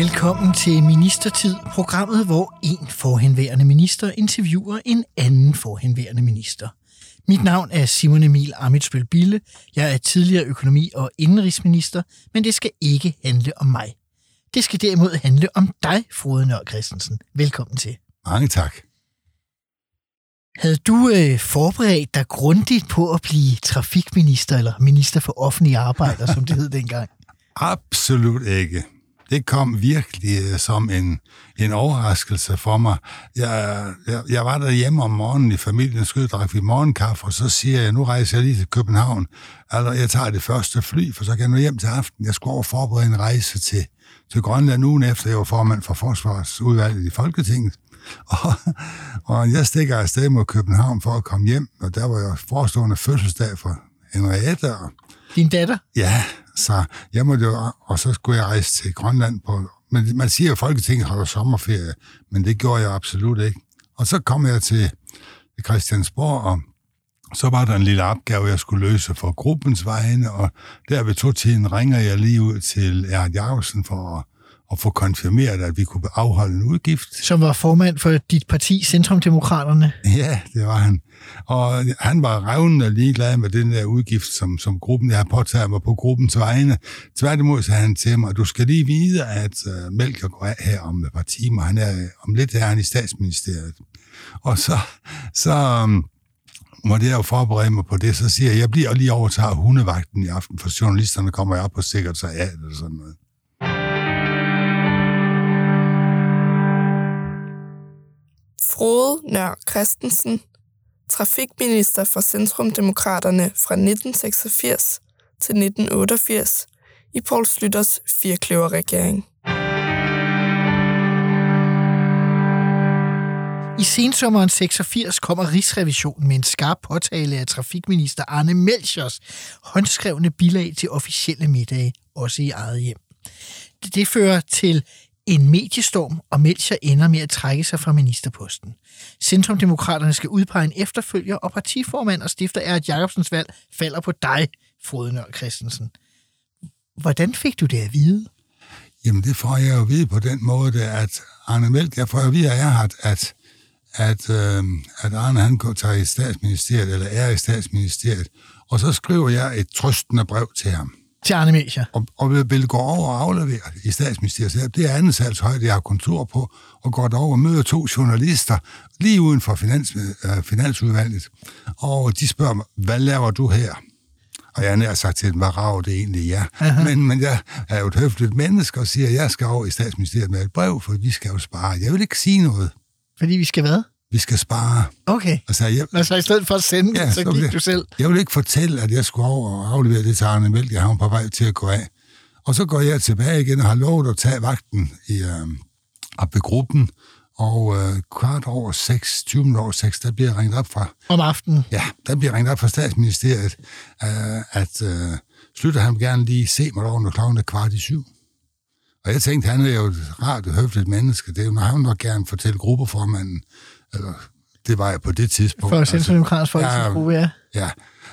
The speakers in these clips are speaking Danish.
Velkommen til Ministertid, programmet, hvor en forhenværende minister interviewer en anden forhenværende minister. Mit navn er Simon Emil Amitsbøl Bille. Jeg er tidligere økonomi- og indenrigsminister, men det skal ikke handle om mig. Det skal derimod handle om dig, Frode Nør Christensen. Velkommen til. Mange tak. Havde du øh, forberedt dig grundigt på at blive trafikminister eller minister for offentlige arbejder, som det hed dengang? Absolut ikke. Det kom virkelig øh, som en, en overraskelse for mig. Jeg, jeg, jeg var der hjemme om morgenen i familien, skulle drikke vi morgenkaffe, og så siger jeg, nu rejser jeg lige til København. Altså, jeg tager det første fly, for så kan jeg nu hjem til aften. Jeg skulle over forberede en rejse til, til Grønland ugen efter, jeg var formand for Forsvarsudvalget i Folketinget. Og, og jeg stikker afsted mod København for at komme hjem, og der var jeg forestående fødselsdag for Henriette, og din datter? Ja, så jeg måtte jo, og så skulle jeg rejse til Grønland på, men man siger jo, at Folketinget holder sommerferie, men det gjorde jeg absolut ikke. Og så kom jeg til Christiansborg, og så var der en lille opgave, jeg skulle løse for gruppens vegne, og der ved to-tiden ringer jeg lige ud til Erhard Jacobsen for at, at få konfirmeret, at vi kunne afholde en udgift. Som var formand for dit parti, Centrumdemokraterne. Ja, det var han. Og han var revnende ligeglad med den der udgift, som, som gruppen, jeg har påtaget mig på gruppens vegne. Tværtimod sagde han til mig, du skal lige vide, at uh, Melker går af her om et par timer. Han er, om lidt er han i statsministeriet. Og så, så um, måtte jeg jo forberede mig på det. Så siger jeg, jeg bliver lige overtager hundevagten i aften, for journalisterne kommer jeg op på sekretariat eller sådan noget. Frode Nør Christensen, trafikminister for Centrumdemokraterne fra 1986 til 1988 i Poul Slytters firkløverregering. I sensommeren 86 kommer Rigsrevisionen med en skarp påtale af trafikminister Arne Melchers håndskrevne bilag til officielle middage, også i eget hjem. Det fører til en mediestorm, og Melcher ender med at trække sig fra ministerposten. Centrumdemokraterne skal udpege en efterfølger, og partiformand og stifter er, at Jacobsens valg falder på dig, Frode Nør Christensen. Hvordan fik du det at vide? Jamen, det får jeg jo at vide på den måde, at Arne Melk, jeg får at vide af Erhard, at, at, øh, at Arne han går tager i statsministeriet, eller er i statsministeriet, og så skriver jeg et trøstende brev til ham. Til Arne Melcher. Og, og vil, gå over og aflevere i statsministeriet. Det er anden salgshøjde, jeg har kontor på, og går derover og møder to journalister lige uden for finans, øh, finansudvalget. Og de spørger mig, hvad laver du her? Og jeg har sagt til dem, hvad rager det egentlig ja. Men, men jeg er jo et høfligt menneske og siger, at jeg skal over i statsministeriet med et brev, for vi skal jo spare. Jeg vil ikke sige noget. Fordi vi skal hvad? Vi skal spare. Okay. Altså, jeg, Altså i stedet for at sende, ja, så, gik jeg- du selv. Jeg vil ikke fortælle, at jeg skulle over og aflevere det til Arne Mælk. Jeg har på vej til at gå af. Og så går jeg tilbage igen og har lovet at tage vagten i, øh, gruppen. Og øh, kvart over 6, 20 minutter over 6, der bliver jeg ringet op fra, Om aftenen. ja, der bliver ringet op fra statsministeriet, øh, at øh, Slytter han gerne lige se mig over, når klokken er kvart i syv. Og jeg tænkte, han er jo et rart og høfligt menneske. Det er jo, når han nok gerne fortælle gruppeformanden, eller det var jeg på det tidspunkt. For Centrumdemokratens ja, folketingsgruppe, ja. Ja,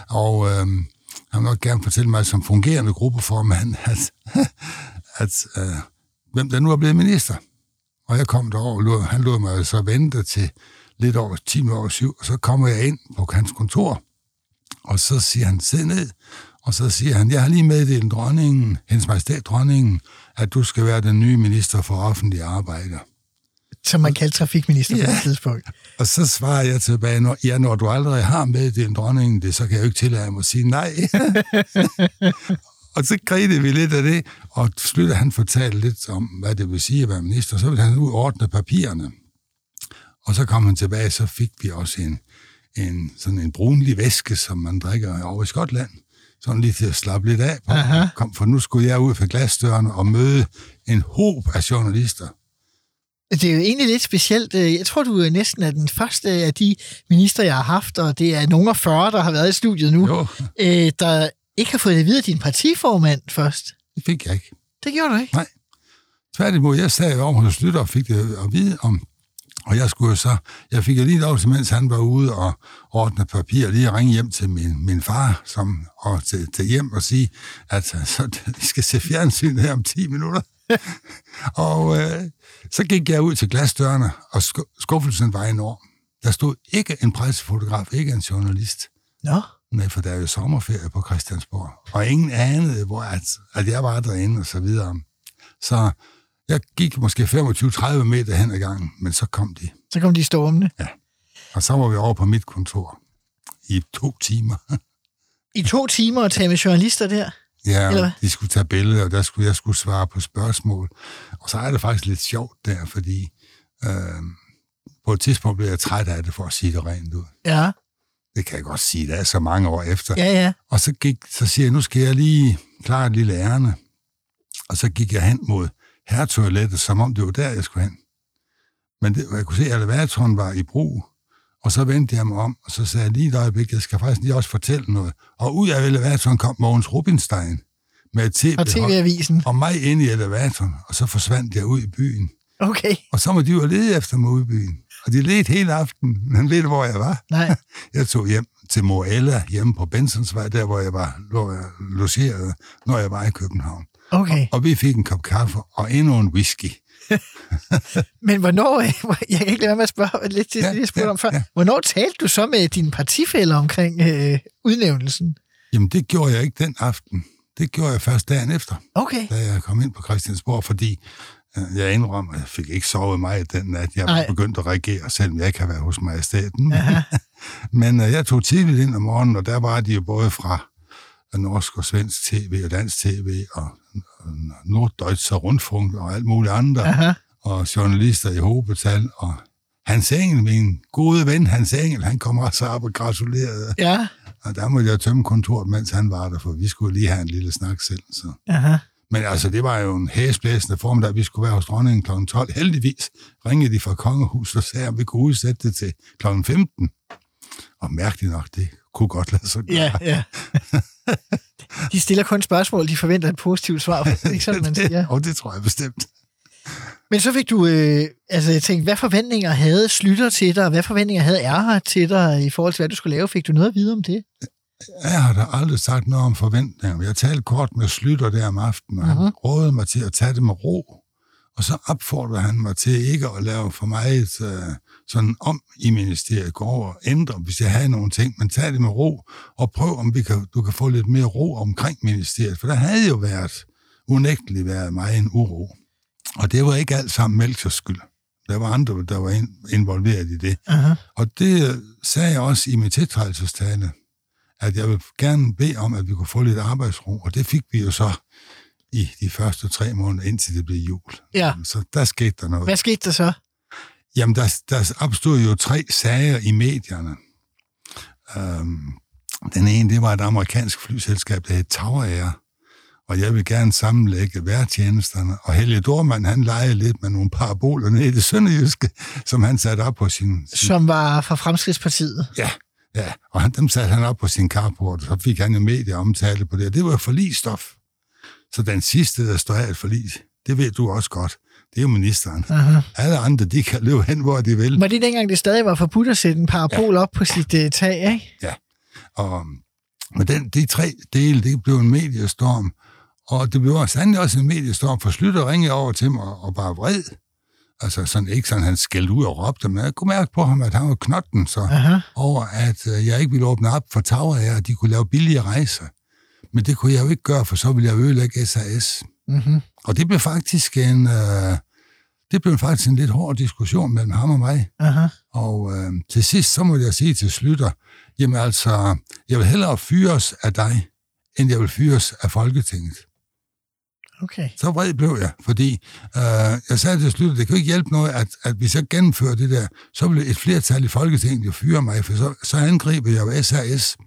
og øhm, han vil nok gerne fortælle mig som fungerende gruppeformand, at, at øh, hvem der nu er blevet minister. Og jeg kom derover, og han lod mig så vente til lidt over 10 minutter over syv, og så kommer jeg ind på hans kontor, og så siger han, sid ned, og så siger han, jeg har lige meddelt dronningen, hendes majestæt dronningen, at du skal være den nye minister for offentlige arbejder. Som man kaldte trafikminister på Ja. et tidspunkt. Og så svarer jeg tilbage, når, ja, når du allerede har meddelt dronningen det, så kan jeg jo ikke tillade mig at sige nej. og så grinede vi lidt af det, og slutter han fortalte lidt om, hvad det vil sige at være minister. Så ville han ud ordne papirerne. Og så kom han tilbage, så fik vi også en, en, sådan en brunlig væske, som man drikker over i Skotland. Sådan lige til at slappe lidt af på. Aha. Kom, for nu skulle jeg ud fra glasdøren og møde en håb af journalister. Det er jo egentlig lidt specielt. Øh, Jeg tror, du er næsten er den første af de minister, jeg har haft, og det er nogen af 40, der har været i studiet nu, Jo, øh, der ikke har fået det videre din partiformand først. det fik jeg ikke. Det gjorde du ikke. Tværtimod, jeg sad over hos Lytter og fik det at vide om, og jeg skulle så, jeg fik jo lige lov til, mens han var ude og ordne papir, lige at ringe hjem til min, min far, som, og til, til hjem og sige, at så, vi skal se fjernsyn her om 10 minutter. og øh, så gik jeg ud til glasdørene, og sku- skuffelsen var enorm. Der stod ikke en pressefotograf, ikke en journalist. Nå, Nej, for der er jo sommerferie på Christiansborg, og ingen anede, hvor at, at jeg var derinde og så videre. Så jeg gik måske 25-30 meter hen ad gangen, men så kom de. så kom de stormende. Og så var vi over på mit kontor i to timer. I to timer at tale med journalister der. Ja, Eller hvad? de skulle tage billeder, og der skulle jeg skulle svare på spørgsmål. Og så er det faktisk lidt sjovt der, fordi øh, på et tidspunkt blev jeg træt af det, for at sige det rent ud. Ja, Det kan jeg godt sige, det er så mange år efter. ja, ja. Og så, gik, så siger jeg, nu skal jeg lige klare et lille ærne. Og så gik jeg hen mod herretoilettet, som om det var der, jeg skulle hen. Men det, jeg kunne se, at elevatoren var i brug. Og så vendte jeg mig om, og så sagde jeg lige et øjeblik, jeg skal faktisk lige også fortælle noget. Og ud af elevatoren kom Mogens Rubinstein med et tv Og TV-avisen. og mig ind i elevatoren, og så forsvandt jeg ud i byen. Okay, Og så må de jo lede efter mig ude i byen. Og de ledte hele aften, men ved du, hvor jeg var? nej. Jeg tog hjem til Moella, hjemme på Bensonsvej, der hvor jeg var logeret, når jeg var i København. Okay. Og vi fik en kop kaffe og endnu en whisky. Men hvornår, jeg kan ikke lade være med at spørge lidt til Ja, det, jeg spurgte ja, om før. ja. Hvornår talte du så med dine partifælder omkring øh, udnævnelsen? Jamen, det gjorde jeg ikke den aften. Det gjorde jeg først dagen efter, Okay. da jeg kom ind på Christiansborg, fordi øh, jeg indrømmer, at jeg fik ikke sovet meget den nat. Jeg var Nej. begyndt at reagere, selvom jeg ikke har været hos majestæten. Men øh, jeg tog tidligt ind om morgenen, og der var de jo både fra norsk og svensk tv og dansk tv og Norddeutscher Rundfunk og alt muligt andre. Aha. og journalister i hovedbetal, og Hans Engel, min gode ven Hans Engel, han kom også op og gratulerede. Ja. Og der måtte jeg tømme kontoret, mens han var der, for vi skulle lige have en lille snak selv. Så. Aha. Men altså, det var jo en hæsblæsende formiddag. Vi skulle være hos dronningen kl. 12. Heldigvis ringede de fra kongehuset og sagde, om vi kunne udsætte det til kl. 15. Og mærkeligt nok, det kunne godt lade sig gøre. Ja, ja. De stiller kun spørgsmål, de forventer et positivt svar. Det ikke sådan, man siger. Og det tror jeg bestemt. Men så fik du, øh, altså jeg tænkte, hvad forventninger havde Slytter til dig, og hvad forventninger havde Erhard til dig i forhold til, hvad du skulle lave? Fik du noget at vide om det? Jeg har da aldrig sagt noget om forventninger. Jeg talte kort med Slytter der om aftenen, og han Mhm. rådede mig til at tage det med ro. Og så opfordrede han mig til ikke at lave for meget øh, sådan om i ministeriet, gå over og ændre, hvis jeg havde nogle ting, men tag det med ro, og prøv, om vi kan, du kan få lidt mere ro omkring ministeriet. For der havde jo været, unægteligt været meget en uro. Og det var ikke alt sammen Melchers skyld. Der var andre, der var in- involveret i det. Aha. Og det øh, sagde jeg også i min tiltrædelsestale, at jeg vil gerne bede om, at vi kunne få lidt arbejdsro, og det fik vi jo så i de første tre måneder, indtil det blev jul. Ja. Så der skete der noget. Hvad skete der så? Jamen, der, der opstod jo tre sager i medierne. Øhm, den ene, det var et amerikansk flyselskab, der hed Tower Air, og jeg vil gerne sammenlægge værtjenesterne, og Helge Dormann, han legede lidt med nogle paraboler nede i det sønderjyske, som han satte op på sin, sin Som var fra Fremskridspartiet. Ja, ja. Og han, dem satte han op på sin carport, så fik han jo medieomtale på det. Og det var forlistof. Så den sidste, der står af et forlis, det ved du også godt. Det er jo ministeren. Aha. Alle andre, de kan løbe hen, hvor de vil. Var det dengang, det stadig var forbudt at sætte en parabol ja. op på sit uh, tag, ikke? Og med den, de tre dele, det blev en mediestorm. Og det blev sandelig også en mediestorm, for Slytter ringede over til mig og bare vred. Altså sådan, ikke sådan, han skældte ud og råbte, men jeg kunne mærke på ham, at han var knotten, så Aha. over, at øh, jeg ikke ville åbne op for Air, at de kunne lave billige rejser. Men det kunne jeg jo ikke gøre, for så ville jeg ødelægge SAS. Mm-hmm. Og det blev faktisk en, øh, det blev faktisk en lidt hård diskussion mellem ham og mig. Aha. Og øh, til sidst, så må jeg sige til Slytter, jamen altså, jeg vil hellere fyres af dig, end jeg vil fyres af Folketinget. Okay. Så vred blev jeg, fordi øh, jeg sagde til Slytter, det kan jo ikke hjælpe noget, at, at hvis jeg gennemfører det der, så vil et flertal i Folketinget jo fyre mig, for så, så angriber jeg jo SAS,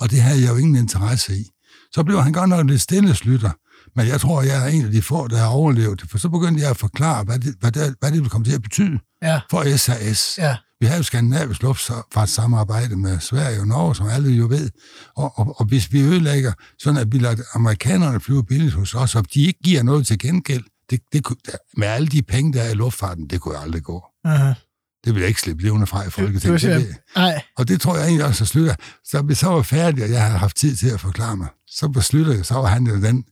og det havde jeg jo ingen interesse i. Så blev han godt nok lidt stille, Slytter, Men jeg tror, jeg er en af de få, der har overlevet det, for så begyndte jeg at forklare, hvad det, hvad det, hvad det ville komme til at betyde Ja. for SAS. Ja. Vi har jo skandinavisk luftfartssamarbejde med Sverige og Norge, som alle jo ved. Og, og, og hvis vi ødelægger, sådan at vi lader amerikanerne flyve billigt hos os, og de ikke giver noget til gengæld, det, det, med alle de penge, der er i luftfarten, det kunne aldrig gå. Aha. Det vil jeg ikke slippe levende fra i Folketinget. Det, det, Nej, og det tror jeg egentlig også er slutter. Så vi så var færdige, og jeg havde haft tid til at forklare mig, så besluttede jeg, så var han jo den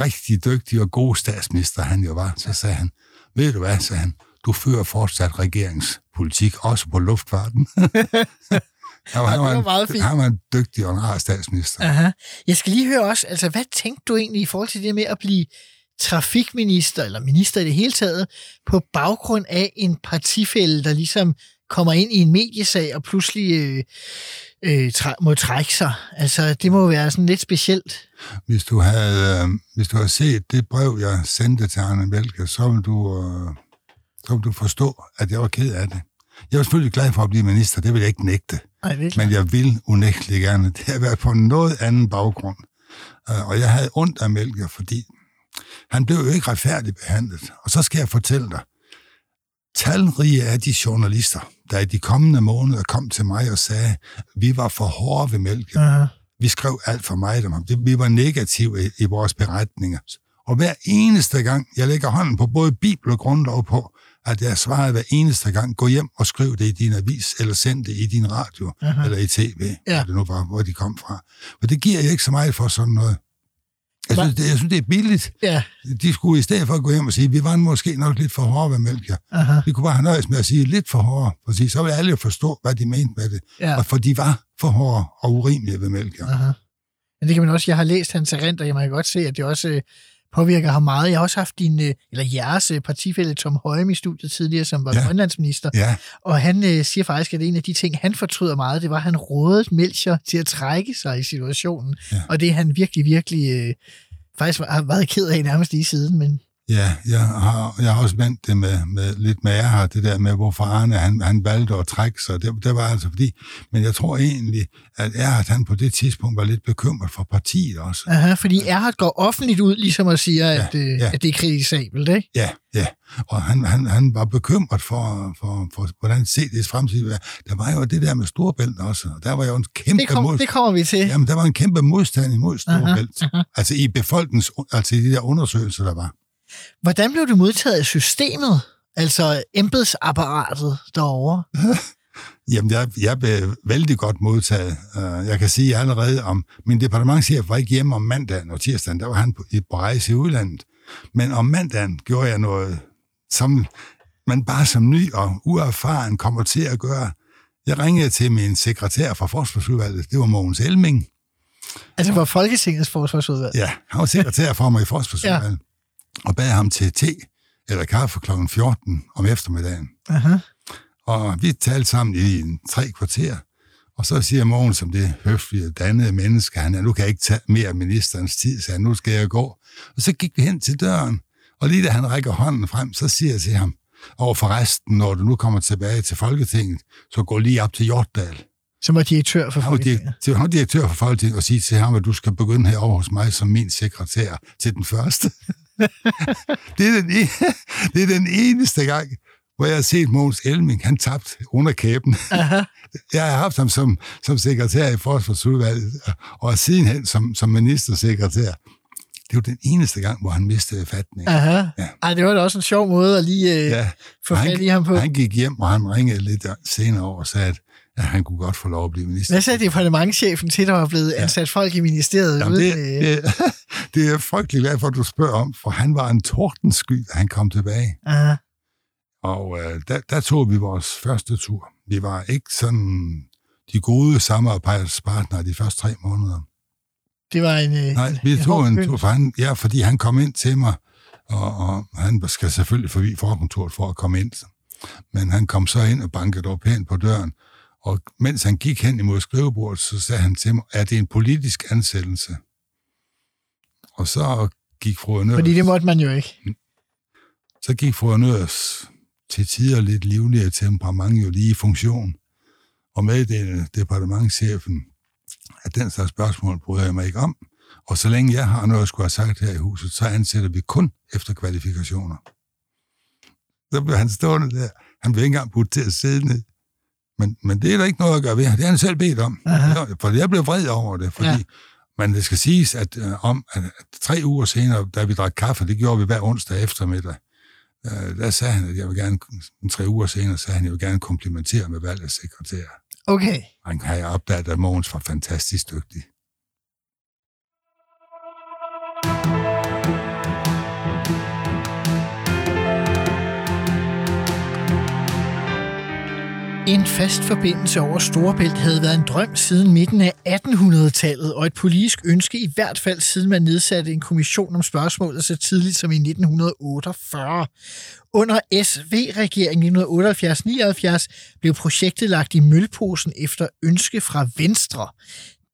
rigtig dygtige og gode statsminister, han jo var. Så sagde han, ved du hvad, sagde han, du fører fortsat regeringspolitik, også på luftfarten. han, var, det var en, meget fint. han var en dygtig og en rar statsminister. Aha. Jeg skal lige høre også, altså hvad tænkte du egentlig i forhold til det med at blive trafikminister, eller minister i det hele taget, på baggrund af en partifælde, der ligesom kommer ind i en mediesag og pludselig øh, øh, træ, må trække sig. Altså, det må være sådan lidt specielt. Hvis du havde, øh, hvis du havde set det brev, jeg sendte til Arne Melke, så vil du, øh, så vil du forstå, at jeg var ked af det. Jeg var selvfølgelig glad for at blive minister, det vil jeg ikke nægte. Nej, virkelig. Men jeg vil unægteligt gerne. Det har været på noget anden baggrund. Øh, Og jeg havde ondt af Melker, fordi han blev jo ikke retfærdigt behandlet. Og så skal jeg fortælle dig, talrige af de journalister, der i de kommende måneder kom til mig og sagde, vi var for hårde ved Melker. Aha. Vi skrev alt for meget om ham. Vi var negative i, i vores beretninger. Og hver eneste gang, jeg lægger hånden på både Bibel og grundlov på, at jeg svarede hver eneste gang, gå hjem og skriv det i din avis, eller send det i din radio, Aha. eller i tv, Ja. ja. det nu var, hvor de kom fra. For det giver jeg ikke så meget for sådan noget. Jeg synes, det, jeg synes, det er billigt. Ja, De skulle i stedet for at gå hjem og sige, vi var måske nok lidt for hårde ved Melchior. aha. Kunne bare have nøjes med at sige lidt for hårde, for sige, så ville alle jo forstå, hvad de mente med det. Ja. Og for de var for hårde og urimelige ved Melchior. Aha. Men det kan man også, jeg har læst hans erindring, og jeg kan godt se, at det også påvirker ham meget. Jeg har også haft din, øh, eller jeres øh, partifælle Tom Højem i studiet tidligere, som var ja. Grønlandsminister. Ja, Og han øh, siger faktisk, at en af de ting, han fortryder meget, det var, at han rådede Melchior til at trække sig i situationen. Ja. Og det er han virkelig, virkelig øh, faktisk har været ked af nærmest lige siden. Men Ja, jeg har, jeg har også vendt det med, med lidt med her, det der med, hvorfor Arne han, han valgte at trække sig. Det, det var altså fordi, men jeg tror egentlig, at Erhard han på det tidspunkt var lidt bekymret for partiet også. aha, fordi Erhard går offentligt ud ligesom og siger, ja, at, øh, ja. at det er kritisabelt, ikke? Ja, ja. Og han, han, han var bekymret for, for, for hvordan CD's fremtid var. Der var jo det der med Storbælt også, og der var jo en kæmpe Det, kom, mod... det kommer vi til. Jamen, der var en kæmpe modstand imod Storbælt. Aha, aha. Altså i befolkningens, altså i de der undersøgelser, der var. Hvordan blev det modtaget af systemet? Altså embedsapparatet derovre? Jamen, jeg, jeg blev vældig godt modtaget. Uh, Jeg kan sige allerede om... Min departementchef var ikke hjemme om mandagen og tirsdagen, der var han på, i- på rejse i udlandet. Men om mandagen gjorde jeg noget, som man bare som ny og uerfaren kommer til at gøre. Jeg ringede til min sekretær fra Forsvarsudvalget, det var Mogens Elming. Altså for Folketingets forsvarsudvalg? Ja, han var sekretær for mig i Forsvarsudvalget. Ja. Og bad ham til te eller kaffe kl. 14 om eftermiddagen. Aha. Og vi talte sammen i en tre kvarter, og så siger Mogens, som det høflige, dannede menneske, han er, nu kan jeg ikke tage mere af ministerens tid, så nu skal jeg gå. Og så gik vi hen til døren, og lige da han rækker hånden frem, så siger jeg til ham, og for resten, når du nu kommer tilbage til Folketinget, så gå lige op til Hjortdal. Som var direktør for Han var, Folketinget. han var direktør for Folketinget, og sige til ham, at du skal begynde herovre hos mig som min sekretær til den første. Det, er den, e- det er den eneste gang, hvor jeg har set Mogens Elming, han tabte under kæben. Aha. Jeg har haft ham som, som sekretær i Forsvarsudvalget, og sidenhen som, som ministersekretær. Det var den eneste gang, hvor han mistede fatning. Aha. Ja. Ej, det var da også en sjov måde at lige øh, Ja, få fat i ham på. Han gik hjem, og han ringede lidt senere over og sagde, at, at han kunne godt få lov at blive minister. Hvad sagde departementchefen til, der var blevet ansat folk i ministeriet? Jamen, uden, det, øh, det, det er jeg frygtelig glad for, at du spørger om, for han var en tordensky, da han kom tilbage. Aha. Og øh, der, der tog vi vores første tur. Vi var ikke sådan de gode samarbejdspartnere de første tre måneder. Det var en... Øh, Nej, vi en tog hård en tur, for han, ja, fordi han kom ind til mig, og, og han skal selvfølgelig forbi forkontoret for at komme ind. Men han kom så ind og bankede op pænt på døren, og mens han gik hen imod skrivebordet, så sagde han til mig, er det en politisk ansættelse? Og så gik fru Nørs, Fordi det måtte man jo ikke. så gik fru Nørs til tider lidt livligere temperament jo lige i funktion, og meddelte departementchefen, at den slags spørgsmål bryder jeg mig ikke om, Og så længe jeg har noget at skulle have sagt her i huset, så ansætter vi kun efter kvalifikationer. Så blev han stående der. Han blev ikke engang budt til at sidde ned. Men, men det er der ikke noget at gøre ved. Det har han selv bedt om. Aha. For jeg blev vred over det, fordi Ja. men det skal siges, at øh, om at, at tre uger senere, da vi drak kaffe, det gjorde vi hver onsdag eftermiddag, øh, der sagde han, at jeg vil gerne, tre uger senere sagde han, at jeg vil gerne komplimentere med valg af sekretær. Okay. Han har jeg opdaget, at Mogens var fantastisk dygtig. En fast forbindelse over Storebælt havde været en drøm siden midten af 1800-tallet, og et politisk ønske i hvert fald siden man nedsatte en kommission om spørgsmålet så tidligt som i 1948. Under SV-regeringen i 1978-79 blev projektet lagt i mølposen efter ønske fra Venstre.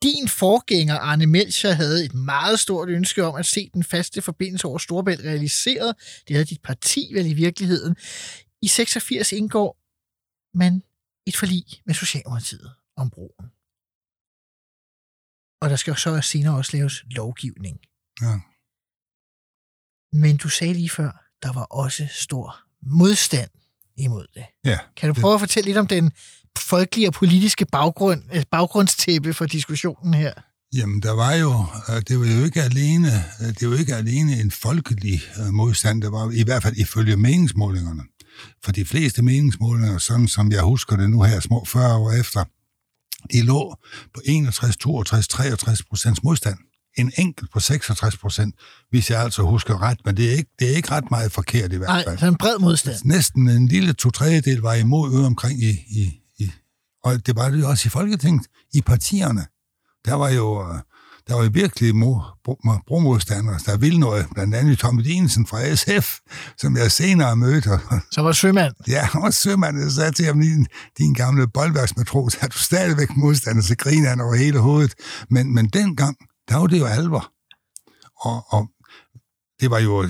Din forgænger, Arne Melcher, havde et meget stort ønske om at se den faste forbindelse over Storebælt realiseret. Det havde dit parti vel i virkeligheden. I 86 indgår man et forlig med Socialdemokratiet om broen. Og der skal jo så senere også laves lovgivning. Ja. Men du sagde lige før, der var også stor modstand imod det. Ja, Kan du prøve at fortælle lidt om den folkelige og politiske baggrund, øh, baggrundstæppe for diskussionen her? Jamen, der var jo, øh, det var jo ikke alene, øh, det var ikke alene en folkelig modstand, der var i hvert fald ifølge meningsmålingerne. For de fleste meningsmålinger, sådan som jeg husker det nu her, små 40 år efter, de lå på 61, 62, 63 procents modstand. En enkelt på 66 procent, hvis jeg altså husker ret, men det er ikke, det er ikke ret meget forkert i hvert Nej, fald. så en bred modstand. Næsten en lille to tredjedel var imod ude omkring i, i, i, og det var det jo også i Folketinget, i partierne. Der var jo, øh, der var jo virkelig mo- bro- bromodstandere, der ville noget, blandt andet Tommy Dinesen fra SF, som jeg senere mødte. Så var sømand. ja, og sømanden sagde til ham, din, din gamle boldværksmatros, er du stadigvæk modstander, så griner han over hele hovedet. Men, men dengang, der var det jo alvor. Og, og det var jo,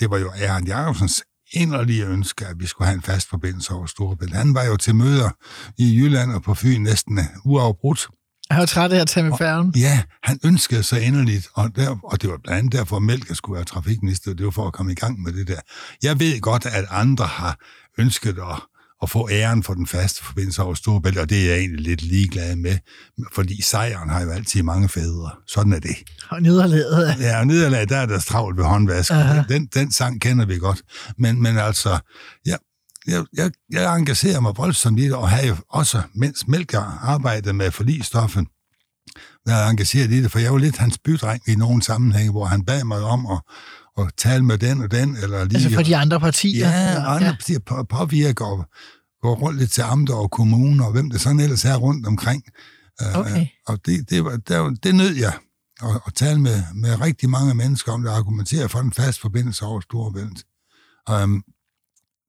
det var jo Erhard Jacobsens inderlige ønske, at vi skulle have en fast forbindelse over Storebælt. Han var jo til møder i Jylland og på Fyn næsten uafbrudt. Jeg var træt af at tage med færgen. Ja, han ønskede sig inderligt, og, der, og det var blandt andet derfor, at Melker skulle være trafikminister. Det var for at komme i gang med det der. Jeg ved godt, at andre har ønsket at, at få æren for den faste forbindelse over Storebælt, og det er jeg egentlig lidt ligeglad med, fordi sejren har jo altid mange fædre. Sådan er det. Og nederlaget. Ja, og nederlag, der er der travlt ved håndvasken. Aha. Den, den sang kender vi godt. Men, men altså, jeg, jeg, jeg, jeg engagerer mig voldsomt i det, og har jo også, mens Melker arbejdede med forlistoffen, der er engageret i det, for jeg var lidt hans bydreng i nogle sammenhænge, hvor han bad mig om at, at tale med den og den, eller lige... Altså for de andre partier. Ja, og andre ja. partier på, påvirker og går rundt lidt til amter og kommuner, og hvem det sådan ellers er rundt omkring. Øh, Okay. Og det, det, var, der, det nød jeg at, at tale med, med rigtig mange mennesker om, der argumenterer for en fast forbindelse over Storebælt. Um,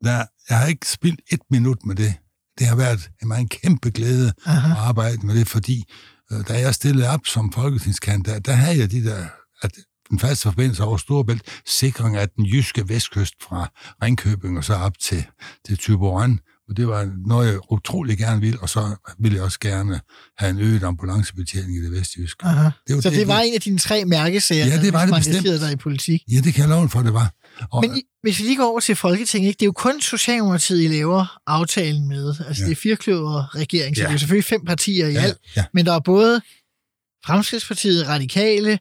der, jeg har ikke spildt et minut med det. Det har været en meget kæmpe glæde Aha. at arbejde med det, fordi øh, da jeg stillede op som folketingskandidat, der havde jeg de der, at den faste forbindelse over Storebælt, sikring af den jyske vestkyst fra Ringkøbing og så op til, til Thyborøn. Og det var noget, jeg utrolig gerne ville, og så ville jeg også gerne have en øget ambulancebetjening i det vestjyske. Aha. Det var Så det, det var en af dine tre mærkesager, Ja, det var det man bestemt. engagerede dig i politik. Ja, det kan jeg love for, det var. Og, Men i, hvis vi lige går over til Folketinget, ikke? det er jo kun Socialdemokratiet, I laver aftalen med. Altså Ja. det er firekløver regering, så Ja. det er jo selvfølgelig fem partier i ja, alt. ja, Men der er både Fremskridspartiet, Radikale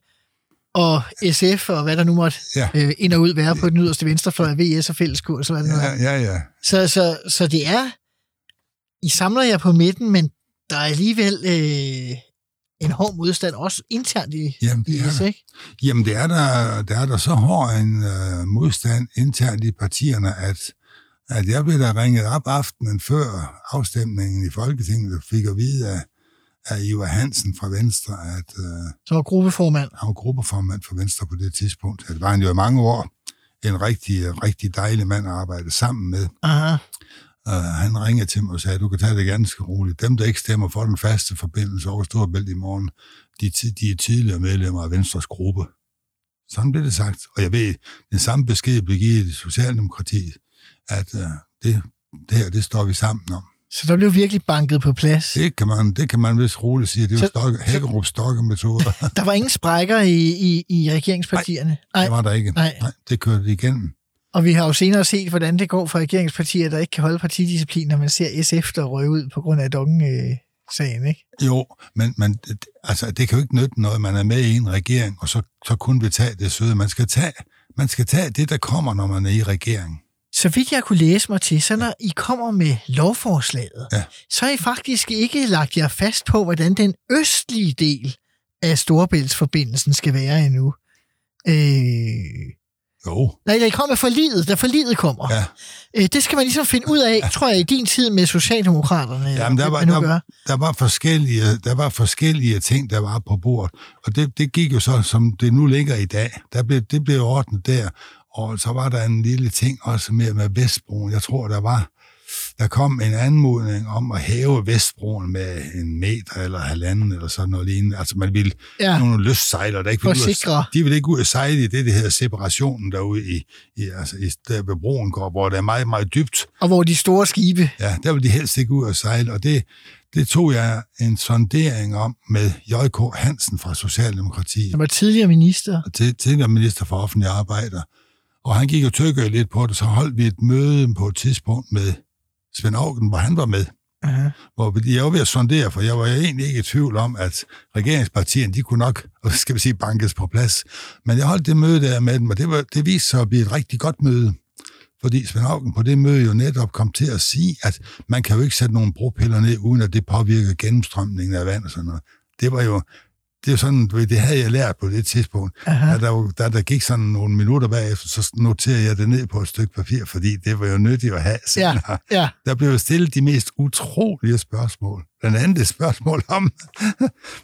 og SF, og hvad der nu måtte ja, øh, ind og ud være på den yderste venstrefløj, VS og fælleskurs, og hvad det nu er. ja, ja, ja. Så, så, så det er, I samler jer på midten, men der er alligevel øh, en hård modstand, også internt i, Jamen, i det er S, der. ikke? Jamen, det er der, der, er der så hård en øh, modstand internt i partierne, at, at jeg blev der ringet op aftenen før afstemningen i Folketinget, og fik at vide af, af Ivar Hansen fra Venstre, at øh, Som var gruppeformand. han var gruppeformand for Venstre på det tidspunkt. Det var han jo i mange år. En rigtig, rigtig dejlig mand at arbejde sammen med. Aha. Uh, han ringede til mig og sagde, du kan tage det ganske roligt. Dem, der ikke stemmer for den faste forbindelse over Storebælt i morgen, de, de er tidligere medlemmer af Venstres gruppe. Sådan blev det sagt. Og jeg ved, den samme besked blev givet i Socialdemokratiet, at uh, det, det her, det står vi sammen om. Så der blev virkelig banket på plads. Det kan man, det kan man vist roligt sige. Det er jo Så- stokke, Hækkerup stokke-metoder. Der var ingen sprækker i, i, i regeringspartierne. det var der ikke. Nej. Nej, det kørte de igennem. Og vi har jo senere set, hvordan det går for regeringspartier, der ikke kan holde partidisciplin, når man ser SF, der røg ud på grund af Dongen-sagen, ikke? Jo, men, men altså, det kan jo ikke nytte noget, man er med i en regering, og så, så kun vil tage det søde. Man skal tage, man skal tage det, der kommer, når man er i regering. Så vidt jeg kunne læse mig til, så når I kommer med lovforslaget, Ja. så har I faktisk ikke lagt jer fast på, hvordan den østlige del af Storebæltsforbindelsen skal være endnu. Øh, Jo, nej, der kommer forliget, da forliget kommer. ja. Øh, det skal man ligesom finde ud af, tror jeg, i din tid med Socialdemokraterne. Jamen, der var, der, gør. der, var forskellige, der var forskellige ting, der var på bordet. Og det, det gik jo så, som det nu ligger i dag. Der blev, det blev ordnet der. Og så var der en lille ting også med, med Vestbroen. Jeg tror, der var der kom en anmodning om at hæve Vestbroen med en meter eller halvanden eller sådan noget lignende. Altså man ville Ja. nogle lystsejlere, der ikke ville ud at- de vil ikke ud og sejle i det, der hedder separationen derude i, i, altså i der ved broen går, hvor det er meget, meget dybt. Og hvor de store skibe... Ja, der vil de helst ikke ud og sejle, og det, det tog jeg en sondering om med J.K. Hansen fra Socialdemokratiet, Der var tidligere minister. til, tidligere minister for offentlige arbejder. Og han gik og tykkede lidt på det, så holdt vi et møde på et tidspunkt med Svend Augen, hvor han var med. Aha. Hvor jeg var ved at sondere, for jeg var egentlig ikke i tvivl om, at regeringspartierne, de kunne nok, skal vi sige, bankes på plads. Men jeg holdt det møde der med dem, og det, var, det viste sig at blive et rigtig godt møde. Fordi Svend Augen på det møde jo netop kom til at sige, at man kan jo ikke sætte nogle bropiller ned, uden at det påvirker gennemstrømningen af vand og sådan noget. Det var jo, det er sådan, du ved, det havde jeg lært på det tidspunkt. Aha. Da der, jo- da der gik sådan nogle minutter bagefter, så noterede jeg det ned på et stykke papir, fordi det var jo nyttigt at have. Ja, senere. ja. Der blev stillet de mest utrolige spørgsmål. Blandt andet et spørgsmål om,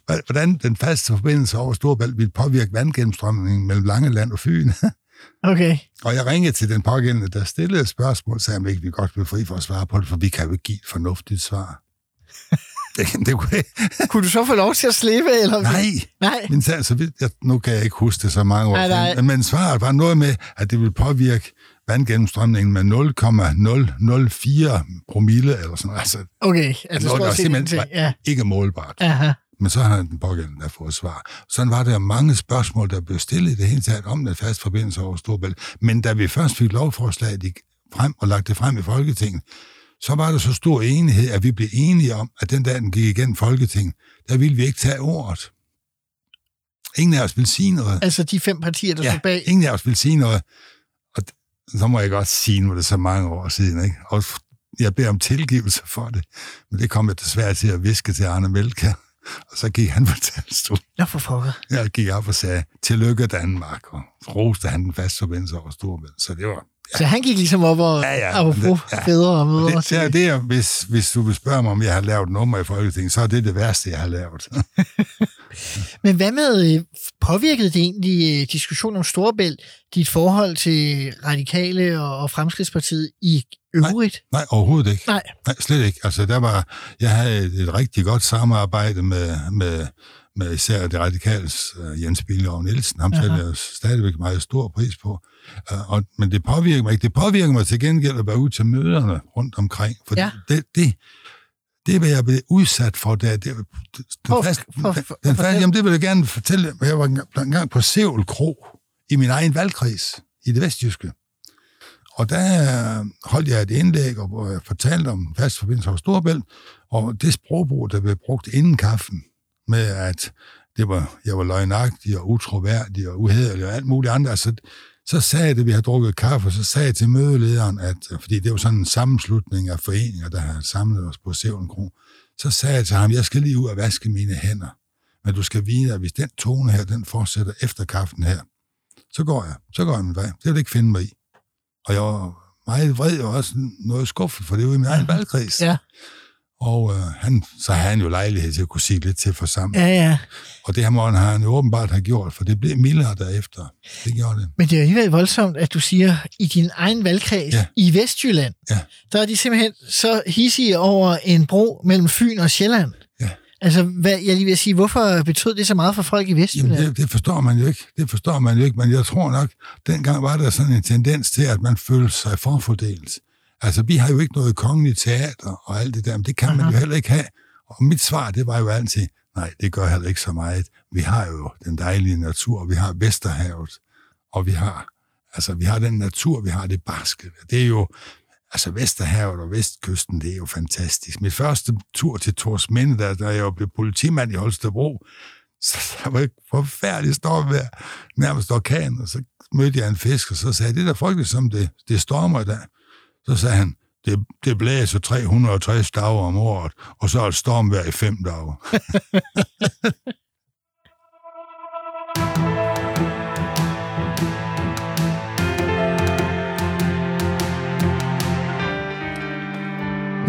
hvordan den faste forbindelse over Storbælt ville påvirke vandgennemstrømningen mellem Langeland og Fyn. Okay. og jeg ringede til den pågældende, der stillede et spørgsmål, sagde, om ikke vi godt ville fri for at svare på det, for vi kan jo ikke give et fornuftigt svar. Det, det kunne jeg. Kunne du så få lov til at slippe? Eller? Nej, Nej. men så, så vidt, jeg, nu kan jeg ikke huske det så mange år Nej, nej. siden, men svaret var noget med, at det ville påvirke vandgennemstrømningen med 0,004 promille, eller sådan noget. Altså, Okay, altså noget, der stort set simpelthen var Ja. ikke målbart. Aha. Men så har den pågældende der fået svar. Sådan var der mange spørgsmål, der blev stillet i det hele taget om den fast forbindelse over Storbælt. Men da vi først fik lovforslaget frem og lagt det frem i Folketinget, så var der så stor enighed, at vi blev enige om, at den dag, den gik igennem Folketinget, der ville vi ikke tage ordet. Ingen af os ville sige noget. Altså de fem partier, der Ja, stod bag. ingen af os ville sige noget. Og så må jeg godt sige, nu er det så mange år siden, ikke? Og jeg beder om tilgivelse for det. Men det kom jeg desværre til at viske til Arne Melka. Og så gik han på talerstolen. Nå for pokker. Jeg gik op og sagde, tillykke Danmark, og roste han den faste forbindelse over Storbælt. Så det var... Så han gik ligesom op og Ja, ja. apropos Ja. fædre og mødre. Det, det, det er, hvis, hvis du vil spørge mig, om jeg har lavet nummer i Folketinget, så er det det værste, jeg har lavet. Men hvad med, øh, påvirkede det egentlig øh, diskussionen om Storebælt, dit forhold til Radikale og, og Fremskridspartiet i øvrigt? Nej, overhovedet ikke. Nej. Nej, slet ikke. Altså, der var, jeg havde et, rigtig godt samarbejde med, med, med især det radikales uh, Jens Bilgaard Nielsen. Ham sætter jeg stadigvæk meget stor pris på. Og, men det påvirker mig ikke. Det påvirker mig til gengæld at være ude til møderne rundt omkring. For Ja. det, det, det, hvad jeg blev udsat for, der, det, den For- fast, for- for- den fast, jamen, det vil jeg gerne fortælle. Jeg var engang- på Sevel Kro i min egen valgkreds i det vestjyske. Og der øh, holdt jeg et indlæg, og hvor jeg fortalte om fast forbindelse over Storbælt, og det sprogbrug, der blev brugt inden kaffen, med at det var, jeg var løgnagtig og utroværdig og uhederlig og alt muligt andet. Altså, så sagde jeg, da vi har drukket kaffe, så sagde jeg til mødelederen, at, øh, fordi det var sådan en sammenslutning af foreninger, der har samlet os på Sevlen Kro, så sagde jeg til ham, jeg skal lige ud og vaske mine hænder. Men du skal vide, at hvis den tone her, den fortsætter efter kaffen her, så går jeg. Så går jeg min vej. Det vil jeg ikke finde mig i. Og jeg var meget vred og også noget skuffet, for det var i min egen valgkreds. Ja. Og øh, han, så havde han jo lejlighed til at kunne sige lidt til forsamlingen. Ja, ja. Og det her må han jo åbenbart have gjort, for det blev mildere derefter. Det gjorde det. Men det er alligevel voldsomt, at du siger, i din egen valgkreds Ja. i Vestjylland, Ja. der er de simpelthen så hissige over en bro mellem Fyn og Sjælland. Ja. Altså, hvad, jeg lige vil sige, hvorfor betød det så meget for folk i Vestjylland? Jamen, det, det forstår man jo ikke. Det forstår man jo ikke, men jeg tror nok, dengang var der sådan en tendens til, at man følte sig forfordelt. Altså, vi har jo ikke noget kongeligt teater og alt det der, men det kan Aha. man jo heller ikke have. Og mit svar, det var jo altid, nej, det gør heller ikke så meget. Vi har jo den dejlige natur, vi har Vesterhavet, og vi har, altså, vi har den natur, vi har det barske. Det er jo, altså Vesterhavet og Vestkysten, det er jo fantastisk. Mit første tur til Torsminde, der, der jeg blev politimand i Holstebro, så der var et forfærdeligt stormvejr, nærmest orkan, og så mødte jeg en fisk, og så sagde det er da frygteligt, som det, det stormer der. Så sagde han, det, det blæser 360 dage om året, og så er det stormvejr i fem dage.